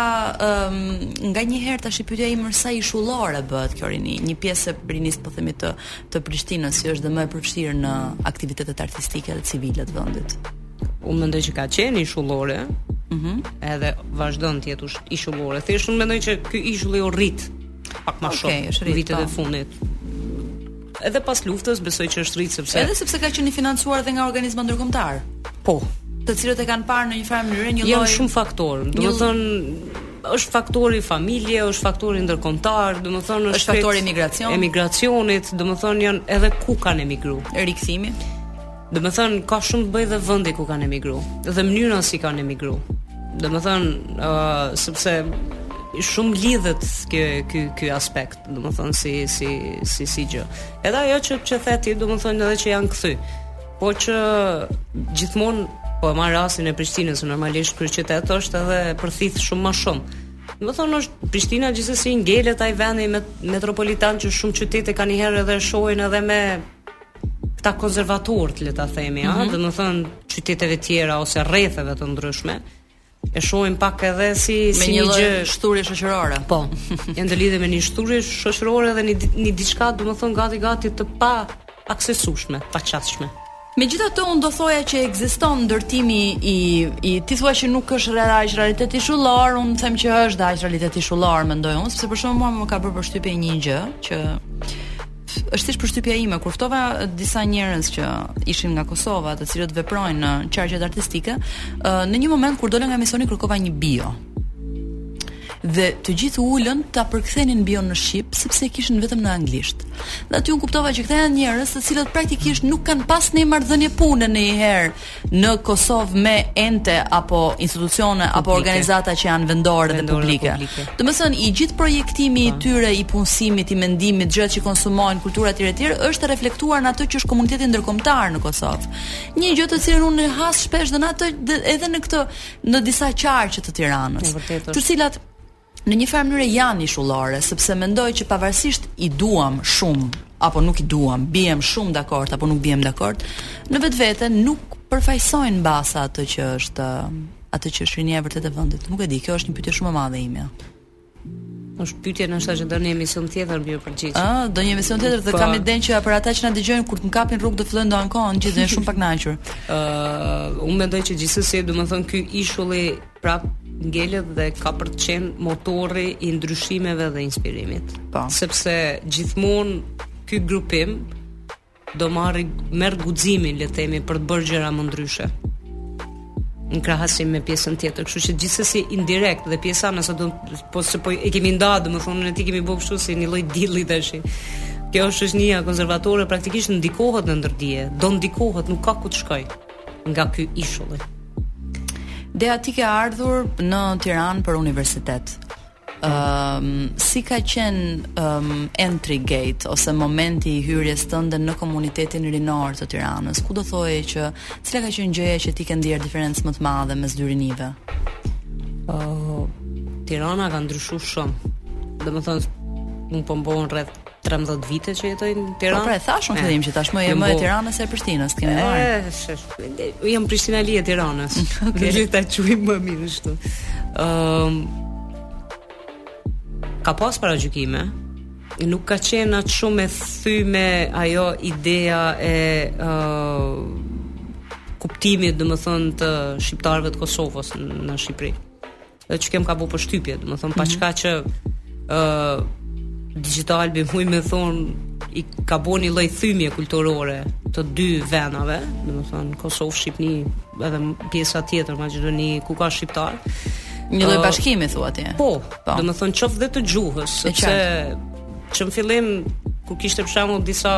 B: um, nganjëherë tashi pyetja ime sa ishullore bëhet kjo rini, një pjesë e rinisë po themi të të Prishtinës, që është dhe më e përfshirë në aktivitetet artistike dhe civile të vendit.
C: Unë mendoj që ka qenë ishullore.
B: Mhm. Mm
C: edhe vazhdon të jetë ishullore. Thjesht unë mendoj që ky ishulli u rrit Pak më shumë okay,
B: rrit,
C: vitet e po. fundit. Edhe pas luftës besoj që është rrit sepse
B: Edhe sepse ka qenë i financuar edhe nga organizma ndërkombëtar.
C: Po,
B: të cilët e kanë parë në një farë mënyre një lloj
C: Janë shumë faktorë. Domethënë është faktori familje, është faktori ndërkombëtar, domethënë është,
B: është faktori emigracion.
C: Emigracionit, domethënë janë edhe ku kanë emigru.
B: Rikthimi.
C: Domethënë, ka shumë të bëjë edhe vendi ku kanë emigru, dhe mënyra si kanë emigru. Domethënë, uh, sepse shumë lidhet kjo ky ky aspekt, domethënë si si si si gjë. Edhe ajo që që the ti, domethënë edhe që janë kthy. Po që gjithmonë po e marr rastin e Prishtinës, se normalisht ky qytet është edhe përthith shumë më shumë. Domethënë është Prishtina gjithsesi ngelet ai vendi më metropolitan që shumë qytete nganjëherë edhe shohin edhe me këta konservatorët le ta themi, mm -hmm. domethënë qyteteve tjera ose rretheve të ndryshme, e shohim pak edhe si
B: me
C: si
B: një
C: gjë
B: shthurje shoqërore.
C: Po. Janë të lidhur me një shthurje shoqërore dhe një një diçka, domethënë gati gati të paaksesueshme, paqasshme.
B: Megjithatë unë do thoja që ekziston ndërtimi i i ti thua që nuk është rreth realitet ishullor, unë them që është dhe realitet ishullor mendoj unë, sepse për shembull mua më ka bërë përshtypje një gjë që është thjesht përshtypja ime kur ftova disa njerëz që ishin nga Kosova, të cilët veprojnë në qarqet artistike, në një moment kur dola nga emisioni kërkova një bio. Dhe të gjithë ulën ta përkthenin bion në shqip sepse e kishin vetëm në anglisht. Dhe aty unë kuptova që këta janë njerëz të cilët praktikisht nuk kanë pas ndonjë marrëdhënie pune ndonjëherë në Kosovë me ente apo institucione
C: publike.
B: apo organizata që janë vendore dhe publike.
C: publike.
B: Domethënë i gjithë projektimi i po. tyre i punësimit, i mendimit, gjërat që konsumojnë, kultura etj etj është e reflektuar në atë që është komuniteti ndërkombëtar në Kosovë. Një gjë të cilën unë e has shpesh dhe në atë edhe në këtë në disa qarqe të Tiranës, të cilat në një farë mënyre janë ishullore, sepse mendoj që pavarësisht i duam shumë apo nuk i duam, biem shumë dakord apo nuk biem dakord, në vetvete nuk përfaqësojnë mbase atë që është atë që është rinia e vërtetë e vendit. Nuk e di, kjo është një pyetje shumë e madhe imja.
C: Është pyetje ndoshta që do një emision tjetër me u
B: përgjigj. Ëh, do një emision tjetër dhe
C: po.
B: kam idenë që për ata që na dëgjojnë kur të kapin rrugë do fillojnë të ankohen gjithë dhe janë shumë pak kënaqur.
C: Ëh, uh, unë mendoj që gjithsesi, domethënë ky ishulli Prap ngelet dhe ka për të qenë motori i ndryshimeve dhe inspirimit.
B: Po.
C: Sepse gjithmonë ky grupim do marrë merr guximin le të themi për të bërë gjëra më ndryshe në krahasim me pjesën tjetër, kështu që gjithsesi indirekt dhe pjesa nëse do po se po e kemi nda, domethënë ne ti kemi bo kështu si një lloj dilli tash. Kjo është rinia konservatore praktikisht ndikohet në nënvetëdije, do ndikohet, nuk ka ku të shkojë. nga ky ishulli.
B: Dea ti ke ardhur në Tiranë për universitet. Ëm um, si ka qen um, entry gate ose momenti i hyrjes tënde në komunitetin rinor të Tiranës? Ku do thoje që cila ka qen gjëja që ti ke ndier diferencë më të madhe mes dy rinive?
C: Uh, Tirana ka ndryshuar shumë. Domethënë un po mbon rreth 13 vite që jetoj në Tiranë.
B: Po pra, thash
C: në
B: fillim që tashmë
C: jam
B: më e Tiranës se e Prishtinës, kemi marrë.
C: Ëh, jam Prishtinali e Tiranës. Okay. Dhe ta quajmë më mirë ashtu. Ëm Ka pas paragjykime, nuk ka qenë atë shumë e thyme ajo ideja e uh, kuptimit, domethënë, të shqiptarëve të Kosovës në Shqipëri. Që kem ka bo përshtypje, domethonë, pa mhm. çka që uh, digital bie, muj me thonë, i ka bo një lloj thymje kulturore të dy venave, domethonë, Kosovë, Shqipni, edhe pjesa tjetër, Maqedoni ku ka Shqiptar.
B: Një lloj bashkimi, thua ti?
C: Po,
B: po.
C: domethonë, qoftë dhe të gjuhës, sepse që në fillim, ku kishte për shembull disa,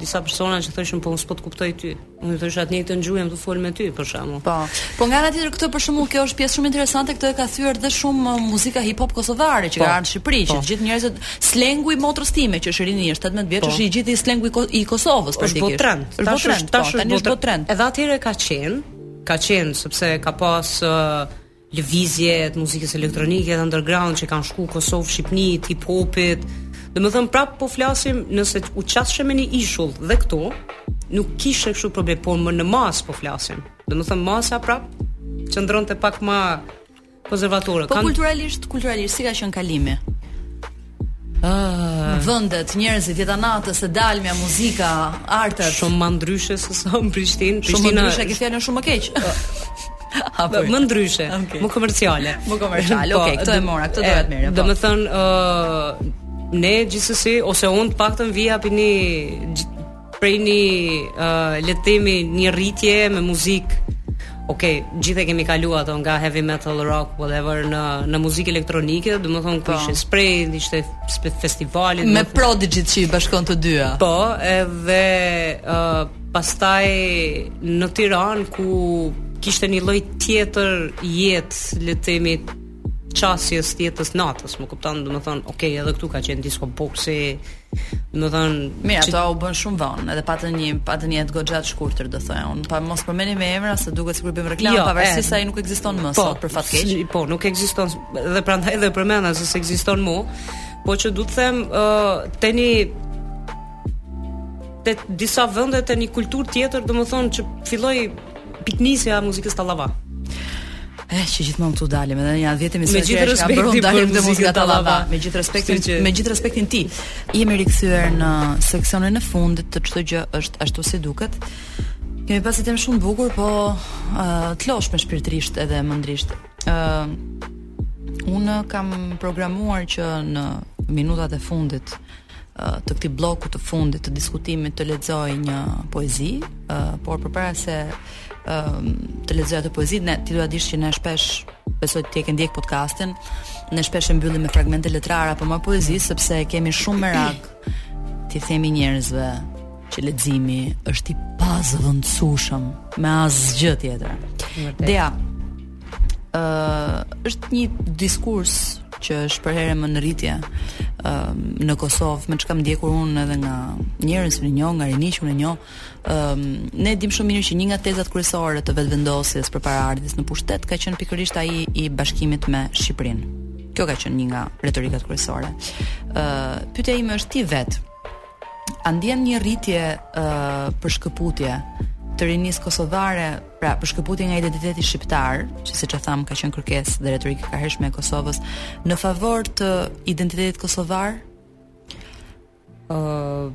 C: disa persona që thoshin, po unë s'po të kuptoj ty, Unë i thosha të njëjtën gjuhë jam tu fol me ty për shembull.
B: Po. Po nga ana tjetër këtë për shembull kjo është pjesë shumë interesante këtë e ka thyer dhe shumë uh, muzika hip hop kosovare që
C: po.
B: ka ardhur në Shqipëri,
C: po.
B: që të gjithë njerëzit slengu i motrës time që është rini është 18 vjeç,
C: po.
B: është i gjithë i slengu i, ko, i Kosovës praktikisht.
C: Është
B: bo
C: trend.
B: Është bo trend. Tash është bo trend.
C: Edhe atëherë ka qenë, ka qenë sepse ka pas uh, lëvizje të muzikës elektronike dhe underground që kanë shku Kosovë, Shqipni, të hip hopit. Domethonë prapë po flasim nëse u qasshe me një ishull dhe këtu, nuk kishe kështu problem, por më në masë po flasim. Domethonë masa prapë qëndronte pak ma konservatore.
B: Po Kan... kulturalisht, kulturalisht, si ka qenë kalimi?
C: Ah.
B: Vendet, njerëzit, jeta e natës, e dalmja, muzika, artet
C: Shumë ma ndryshe se sa në Prishtin
B: Shumë më ndryshe, ke fjalën shumë më keq Apo,
C: më ndryshe,
B: okay.
C: më komerciale
B: Më komerciale,
C: po,
B: oke, okay, këtë
C: e
B: mora, këtë doja të merrja po.
C: Domethënë, uh, ne gjithsesi, ose unë të paktën vija prej një prej një uh, le të themi një rritje me muzikë Ok, gjithë e kemi kalu atë nga heavy metal, rock, whatever në në muzikë elektronike, domethonë po. ku ish Spray, ishte festivali
B: me Prodigy që i bashkon të dyja.
C: Po, edhe ë uh, pastaj në Tiranë ku kishte një lloj tjetër jetë, le të themi qasjes të jetës natës, më kupton, domethonë, ok, edhe këtu ka qenë disco boxi. Domethonë,
B: mirë, ato u bën shumë vonë, edhe patën një patën një jetë goxha të shkurtër, domethonë. Unë po mos përmendim emra se duket sikur bëjmë reklamë,
C: jo,
B: pavarësisht se ai nuk ekziston më po, sot për fat keq.
C: Po, nuk ekziston dhe prandaj e përmenda se s'ekziston më. Po që du të them, uh, teni te disa vende te një kulturë tjetër, domethënë që filloi Piknisja e muzikës tallava.
B: Eh, që gjithmonë këtu dalim edhe janë 10 emisione.
C: Me gjithë respektin
B: dalim dhe muzika tallava. Me gjithë respektin,
C: që...
B: me gjithë respektin ti. Jemi rikthyer në seksionin e fundit të çdo gjë është ashtu si duket. Kemi pasur temë shumë të bukur, po uh, të lodhshme shpirtërisht edhe mendërisht. Uh, unë kam programuar që në minutat e fundit uh, të këtij blloku të fundit të diskutimit të lexoj një poezi, uh, por përpara se uh, të lexoj atë poezi, ne ti do ta dish që ne shpesh besoj ti e ke ndjek podcastin, ne shpesh e mbyllim me fragmente letrare apo me poezi sepse kemi shumë merak t'i themi njerëzve që leximi është i pazëvendësueshëm me asgjë tjetër. Dea, ë uh, është një diskurs që është përherë e më në rritje ë uh, në Kosovë, me ç'kam ndjekur unë edhe nga njerëz që njoh, nga rinia që njoh, ë uh, ne e dimë shumë mirë që një nga tezat kryesore të Vetëvendosjes përpara ardhjes në pushtet ka qenë pikërisht ai i bashkimit me Shqipërinë. Kjo ka qenë një nga retorikat kryesore. ë uh, Pyetja ime është ti vetë, A ndien një rritje ë uh, për shkëputje të rinisë kosovare, pra për shkëputje nga identiteti shqiptar, që siç e thamë ka qenë kërkesë dhe retorikë e kahershme e Kosovës në favor të identitetit kosovar?
C: ë uh,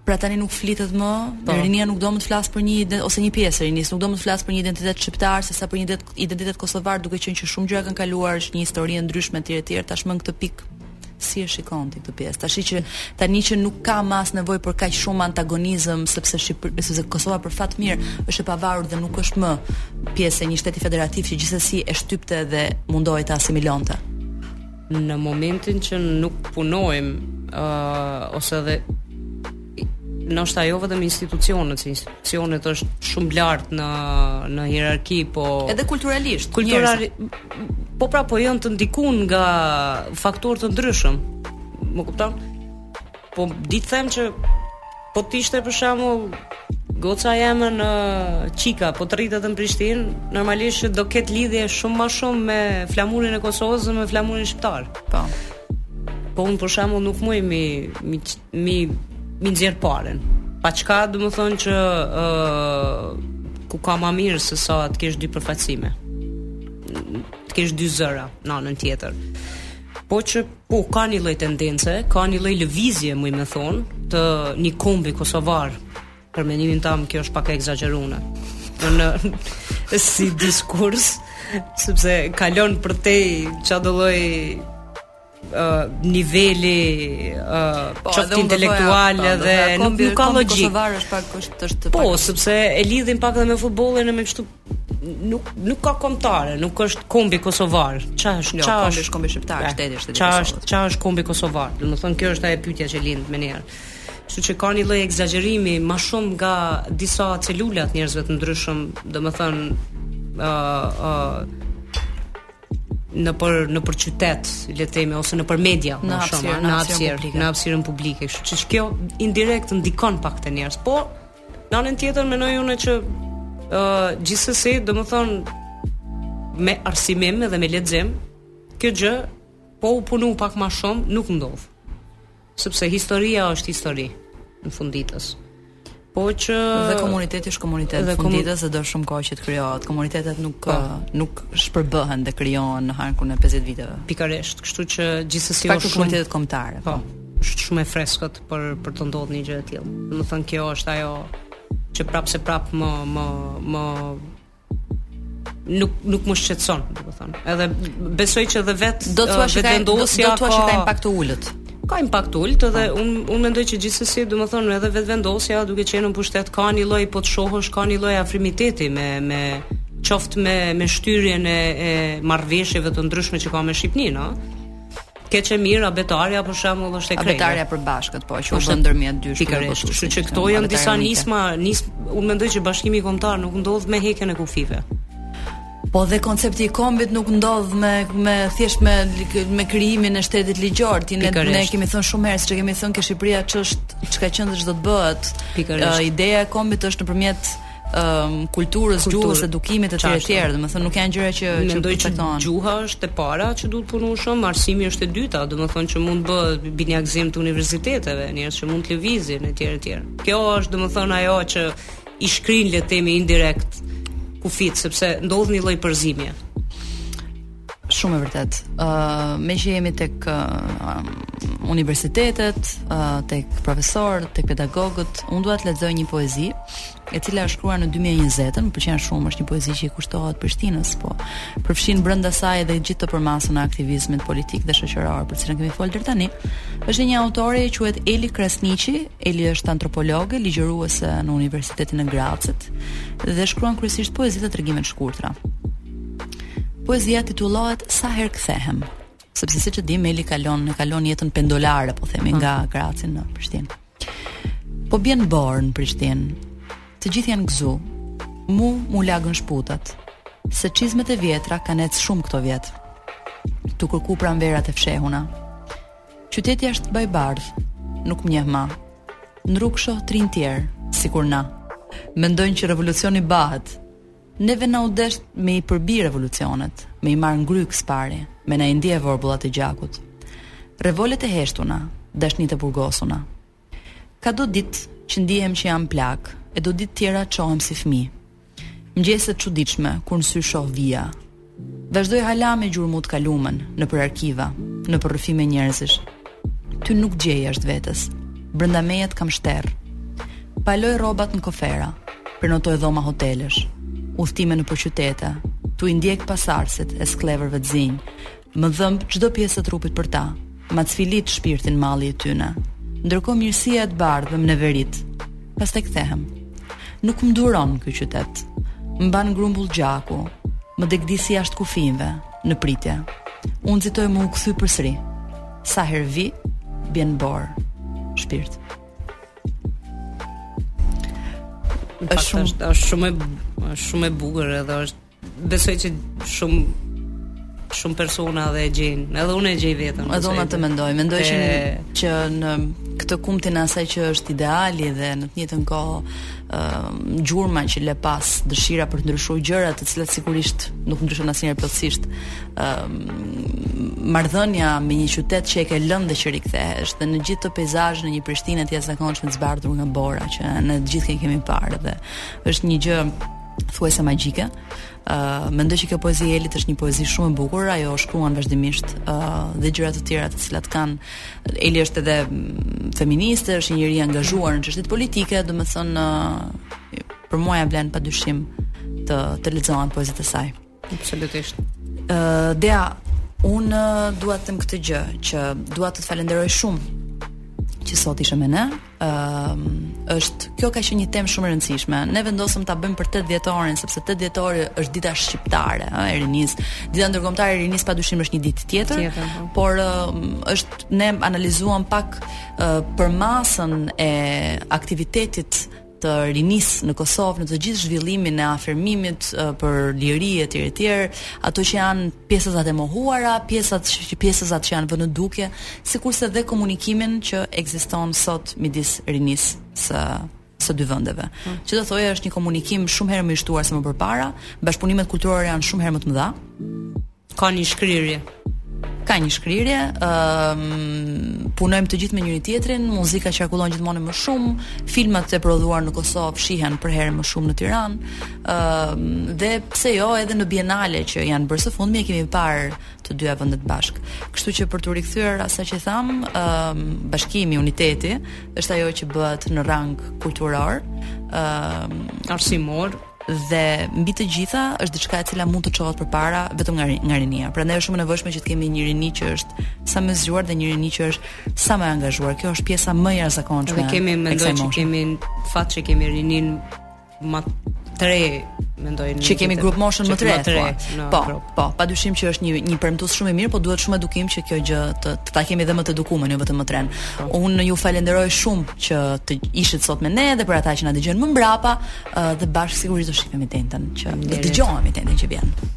B: Pra tani nuk flitet më,
C: po.
B: rinia nuk do më të flasë për një ose një pjesë e rinisë, nuk do më të flasë për një identitet shqiptar, sesa për një identitet kosovar, duke qenë që shumë gjëra kanë kaluar, është një histori e ndryshme etj etj, tashmë në këtë pikë si e shikon ti këtë pjesë? Tashi që tani që nuk ka më as nevojë për kaq shumë antagonizëm sepse Shqipëri, sepse Kosova për fat mirë është e pavarur dhe nuk është më pjesë e një shteti federativ që gjithsesi e shtypte dhe mundohej të asimilonte.
C: Në momentin që nuk punojmë uh, ose edhe ndoshta jo vetëm institucionet, se institucionet është shumë lart në në hierarki, po
B: edhe kulturalisht. Kultural
C: po pra po janë të ndikun nga faktorë të ndryshëm. Më kupton? Po du të them që po të ishte për shembull goca jeme, çika, po të rritet në Prishtinë, normalisht do ketë lidhje shumë ma shumë me flamurin e Kosovës se me flamurin shqiptar.
B: Po.
C: Po un për shembull nuk muj mi mi Mi mi nxjerr parën. Pa çka, domethënë që ë uh, ku ka ma mirë sesa të kesh dy përfaqësime. Të kesh dy zëra në anën tjetër. Po që po ka një lloj tendence, ka një lloj lëvizje, mu me thanë, të një kombi kosovar. Për mendimin tem kjo është pak e ekzagjerun si diskurs, sepse kalon përtej çdo lloj niveli uh,
B: po,
C: qoftë
B: po,
C: intelektual
B: po, dhe
C: nuk nuk ka logjik.
B: Kosovar është pak është është
C: Po,
B: pak...
C: sepse e lidhin pak edhe me futbollin e me kështu nuk nuk ka kombëtare, nuk është kombi kosovar. Ça është? Ça
B: jo,
C: është
B: kombi shqiptar,
C: eh,
B: shteti është.
C: Ça është? Ça është kombi kosovar? Domethënë kjo është ajo pyetja që lind menjëherë. Kështu që ka një lloj ekzagjerimi më shumë nga disa celula të njerëzve të ndryshëm, domethënë ë uh, ë uh, nëpër nëpër qytet, le të themi ose nëpër media,
B: në hapësirë,
C: në hapësirë, në hapësirën publike, kështu që kjo indirekt ndikon pak te njerëz. Po në anën tjetër mendoj unë që ë uh, gjithsesi, domethënë me arsimim dhe me lexim, kjo gjë po u punu pak më shumë nuk ndodh. Sepse historia është histori në fund të ditës. Po që
B: dhe komuniteti është komunitet në fund të ditës dhe do shumë kohë që të krijohet. Komunitetet nuk pa. Po. Eh, nuk shpërbëhen dhe krijohen në harkun e 50 viteve.
C: Pikërisht, kështu që gjithsesi
B: është shumë komunitetet kombëtare.
C: Po. po. Është shumë e freskët për për të ndodhur një gjë e tillë. Domethënë kjo është ajo që prapse prap më më më nuk nuk më shqetëson, domethënë. Edhe besoj që edhe vetë
B: do të thuash që ka do të thuash që ka impakt të ulët.
C: Ka impakt të ulët dhe po. un un mendoj që gjithsesi domethënë edhe Vetëvendosja duke qenë në pushtet ka një lloj po të shohësh ka një lloj afrimiteti me me qoftë me me shtyrjen e, e marrëveshjeve të ndryshme që ka me Shqipninë, ëh. Keq e mirë, abetarja për shembull është e krejtë.
B: Abetarja e përbashkët, po, që u bë ndërmjet dy
C: shteteve. Kështu që këto janë disa nisma, nis, unë mendoj që bashkimi kombëtar nuk ndodh me heqjen e kufijve.
B: Po dhe koncepti i kombit nuk ndodh me me thjesht me me krijimin e shtetit ligjor. Ti ne, ne kemi thënë shumë herë se kemi thënë te Shqipëria ç'është ç'ka qenë dhe ç'do të bëhet. Pikërisht. Uh, ideja e kombit është nëpërmjet um, kulturës, Kultur. gjuhës, edukimit etj etj. Domethënë nuk janë gjëra që
C: që mendoj që gjuha është e para që duhet punuar shumë, arsimi është e dyta, domethënë që mund të bëhet binjakëzim të universiteteve, njerëz që mund të lëvizin etj etj. Kjo është domethënë ajo që i shkrin le të themi indirekt kufijtë sepse ndodh një lloj përzierje.
B: Shumë e vërtetë. Ë uh, meqë jemi tek uh, universitetet, uh, tek profesorët, tek pedagogët, unë dua të lexoj një poezi e cila është shkruar në 2020-ën, më pëlqen shumë, është një poezi që i kushtohet Prishtinës, po përfshin brenda saj edhe gjithë atë përmasën e aktivizmit politik dhe shoqëror, për të cilën kemi folur deri tani. Është një autore që quhet Eli Krasniqi, Eli është antropologe, ligjëruese në Universitetin e Gracit dhe shkruan kryesisht poezi dhe tregime të shkurtra. Poezia titullohet Sa herë kthehem, sepse siç e di Eli kalon, e kalon jetën pendolare, po themi nga po. Graci në Prishtinë. Po bjen borë në Prishtinë. Të gjithë janë gëzu. Mu m'u lagën shputat. Se çizmet e vjetra kanë ec shumë këto vjet. Tu kërku pranverat e fshehuna. Qyteti është ba i bardhë, nuk më njeh ma. Në rrugë shoh të rinj tjerë, sikur na. Mendojnë që revolucioni bahet, Neve na u desht me i përbi revolucionet, me i marrë n'grykë s'pari, me na i ndje vorbullat e gjakut. Revoltat e heshtuna, dashnitë e burgosuna. Ka do ditë që ndihem që jam plakë, e do ditë tjera çohem si fmi. Mgjese të çuditshme, kur në sy shoh vija, Vazhdoj hala me gjurmu t'kalumen, nëpër arkiva, nëpër rrëfime njerëzish. Ty nuk t'gjej jashtë vetes. Brenda meje të kam shterr. Paloj rrobat në kofera, prenotoj dhoma hotelesh, udhëtime nëpër qytete, tu i ndjek pasardhësit e skllevërve të zinj, më dhëmb çdo pjesë e trupit për ta. Ma cfilit shpirtin malli i tyne Ndërkohë mirësia e të bardhëve më vret Pastaj kthehem Nuk më duron ky qytet M'ban grumbull gjaku Më degdis jashtë kufijve Në pritje Unë nxitoj me u kthy përsëri Sa herë vij Bjen borë Shpirt
C: Është shumë është shumë e shumë e bukur edhe është Besoj që shumë shumë persona do e gjejnë. Edhe unë e gjej veten.
B: Edhe unë atë mendoj. Mendoj që që në këtë kumtin e asaj që është ideali dhe në të njëjtën kohë ë gjurma që le pas dëshira për të ndryshuar gjëra, të cilat sigurisht nuk ndryshojnë asnjëherë plotësisht. ë marrëdhënia me një qytet që e ke lënë dhe që rikthehesh dhe në gjithë atë peizazhin e një Prishtine të jashtëzakonshme të zbardhur nga bora që ne të gjithë kemi parë dhe është një gjë thuajse magjike. Ë uh, mendoj që kjo poezi e Elit është një poezi shumë e bukur, ajo shkruan vazhdimisht ë uh, dhe gjëra të tjera të cilat kanë Eli është edhe mm, feministe, është një njeri i angazhuar në çështjet politike, domethënë uh, për mua ia vlen pa dyshim të të lexohen poezitë e saj.
C: Absolutisht.
B: Ë uh, Dea, unë uh, dua të them këtë gjë që dua të të falenderoj shumë që sot ishe me ne. Ë uh, është kjo ka qenë një temë shumë e rëndësishme. Ne vendosëm ta bëjmë për 8 dhjetorin sepse 8 dhjetori është dita shqiptare, ë e rinisë. Dita ndërkombëtare e rinisë pa dyshim është një ditë tjetër, tjetër po. por uh, është ne analizuam pak uh, për masën e aktivitetit të rinisë në Kosovë në të gjithë zhvillimin e afirmimit për liri etj etj, ato që janë pjesëzat e mohuara, pjesat që pjesëzat që janë vënë në dukje, sikurse dhe komunikimin që ekziston sot midis rinisë së dy vendeve. Hmm. Që do thoja është një komunikim shumë herë më i shtuar se më përpara, bashkëpunimet kulturore janë shumë herë më të mëdha.
C: Ka një shkrirje.
B: Ka një shkrirje, ëm um, punojmë të gjithë me njëri tjetrin, muzika qarkullon gjithmonë më shumë, filmat e prodhuar në Kosovë shihen përherë më shumë në Tiranë. Ëm um, dhe pse jo edhe në bienale që janë bërë së fundmi e kemi parë të dyja vendet bashkë. Kështu që për t'iu rikthyer asaj që thamë, ëm um, bashkimi, uniteti është ajo që bëhet në rang kulturor, ëm um,
C: arsimor,
B: dhe mbi të gjitha është diçka e cila mund të çohet përpara vetëm nga nga rinia. Prandaj është shumë e nevojshme që të kemi një rini që është sa më e zgjuar dhe një rini që është sa më e angazhuar. Kjo është pjesa më e jashtëzakonshme.
C: Ne kemi mendoj që kemi fat që kemi rininë më të re mendoj në
B: që kemi grupmoshën më të re. Po, po, grup. po, padyshim që është një një premtues shumë i mirë, po duhet shumë edukim që kjo gjë të ta kemi edhe më të edukuar, jo vetëm më të renë. Po. Unë ju falenderoj shumë që të ishit sot me ne dhe për ata që na dëgjojnë më mbrapa dhe bashkë sigurisht do shihemi të enjten që do dëgjohemi të enjten që vjen.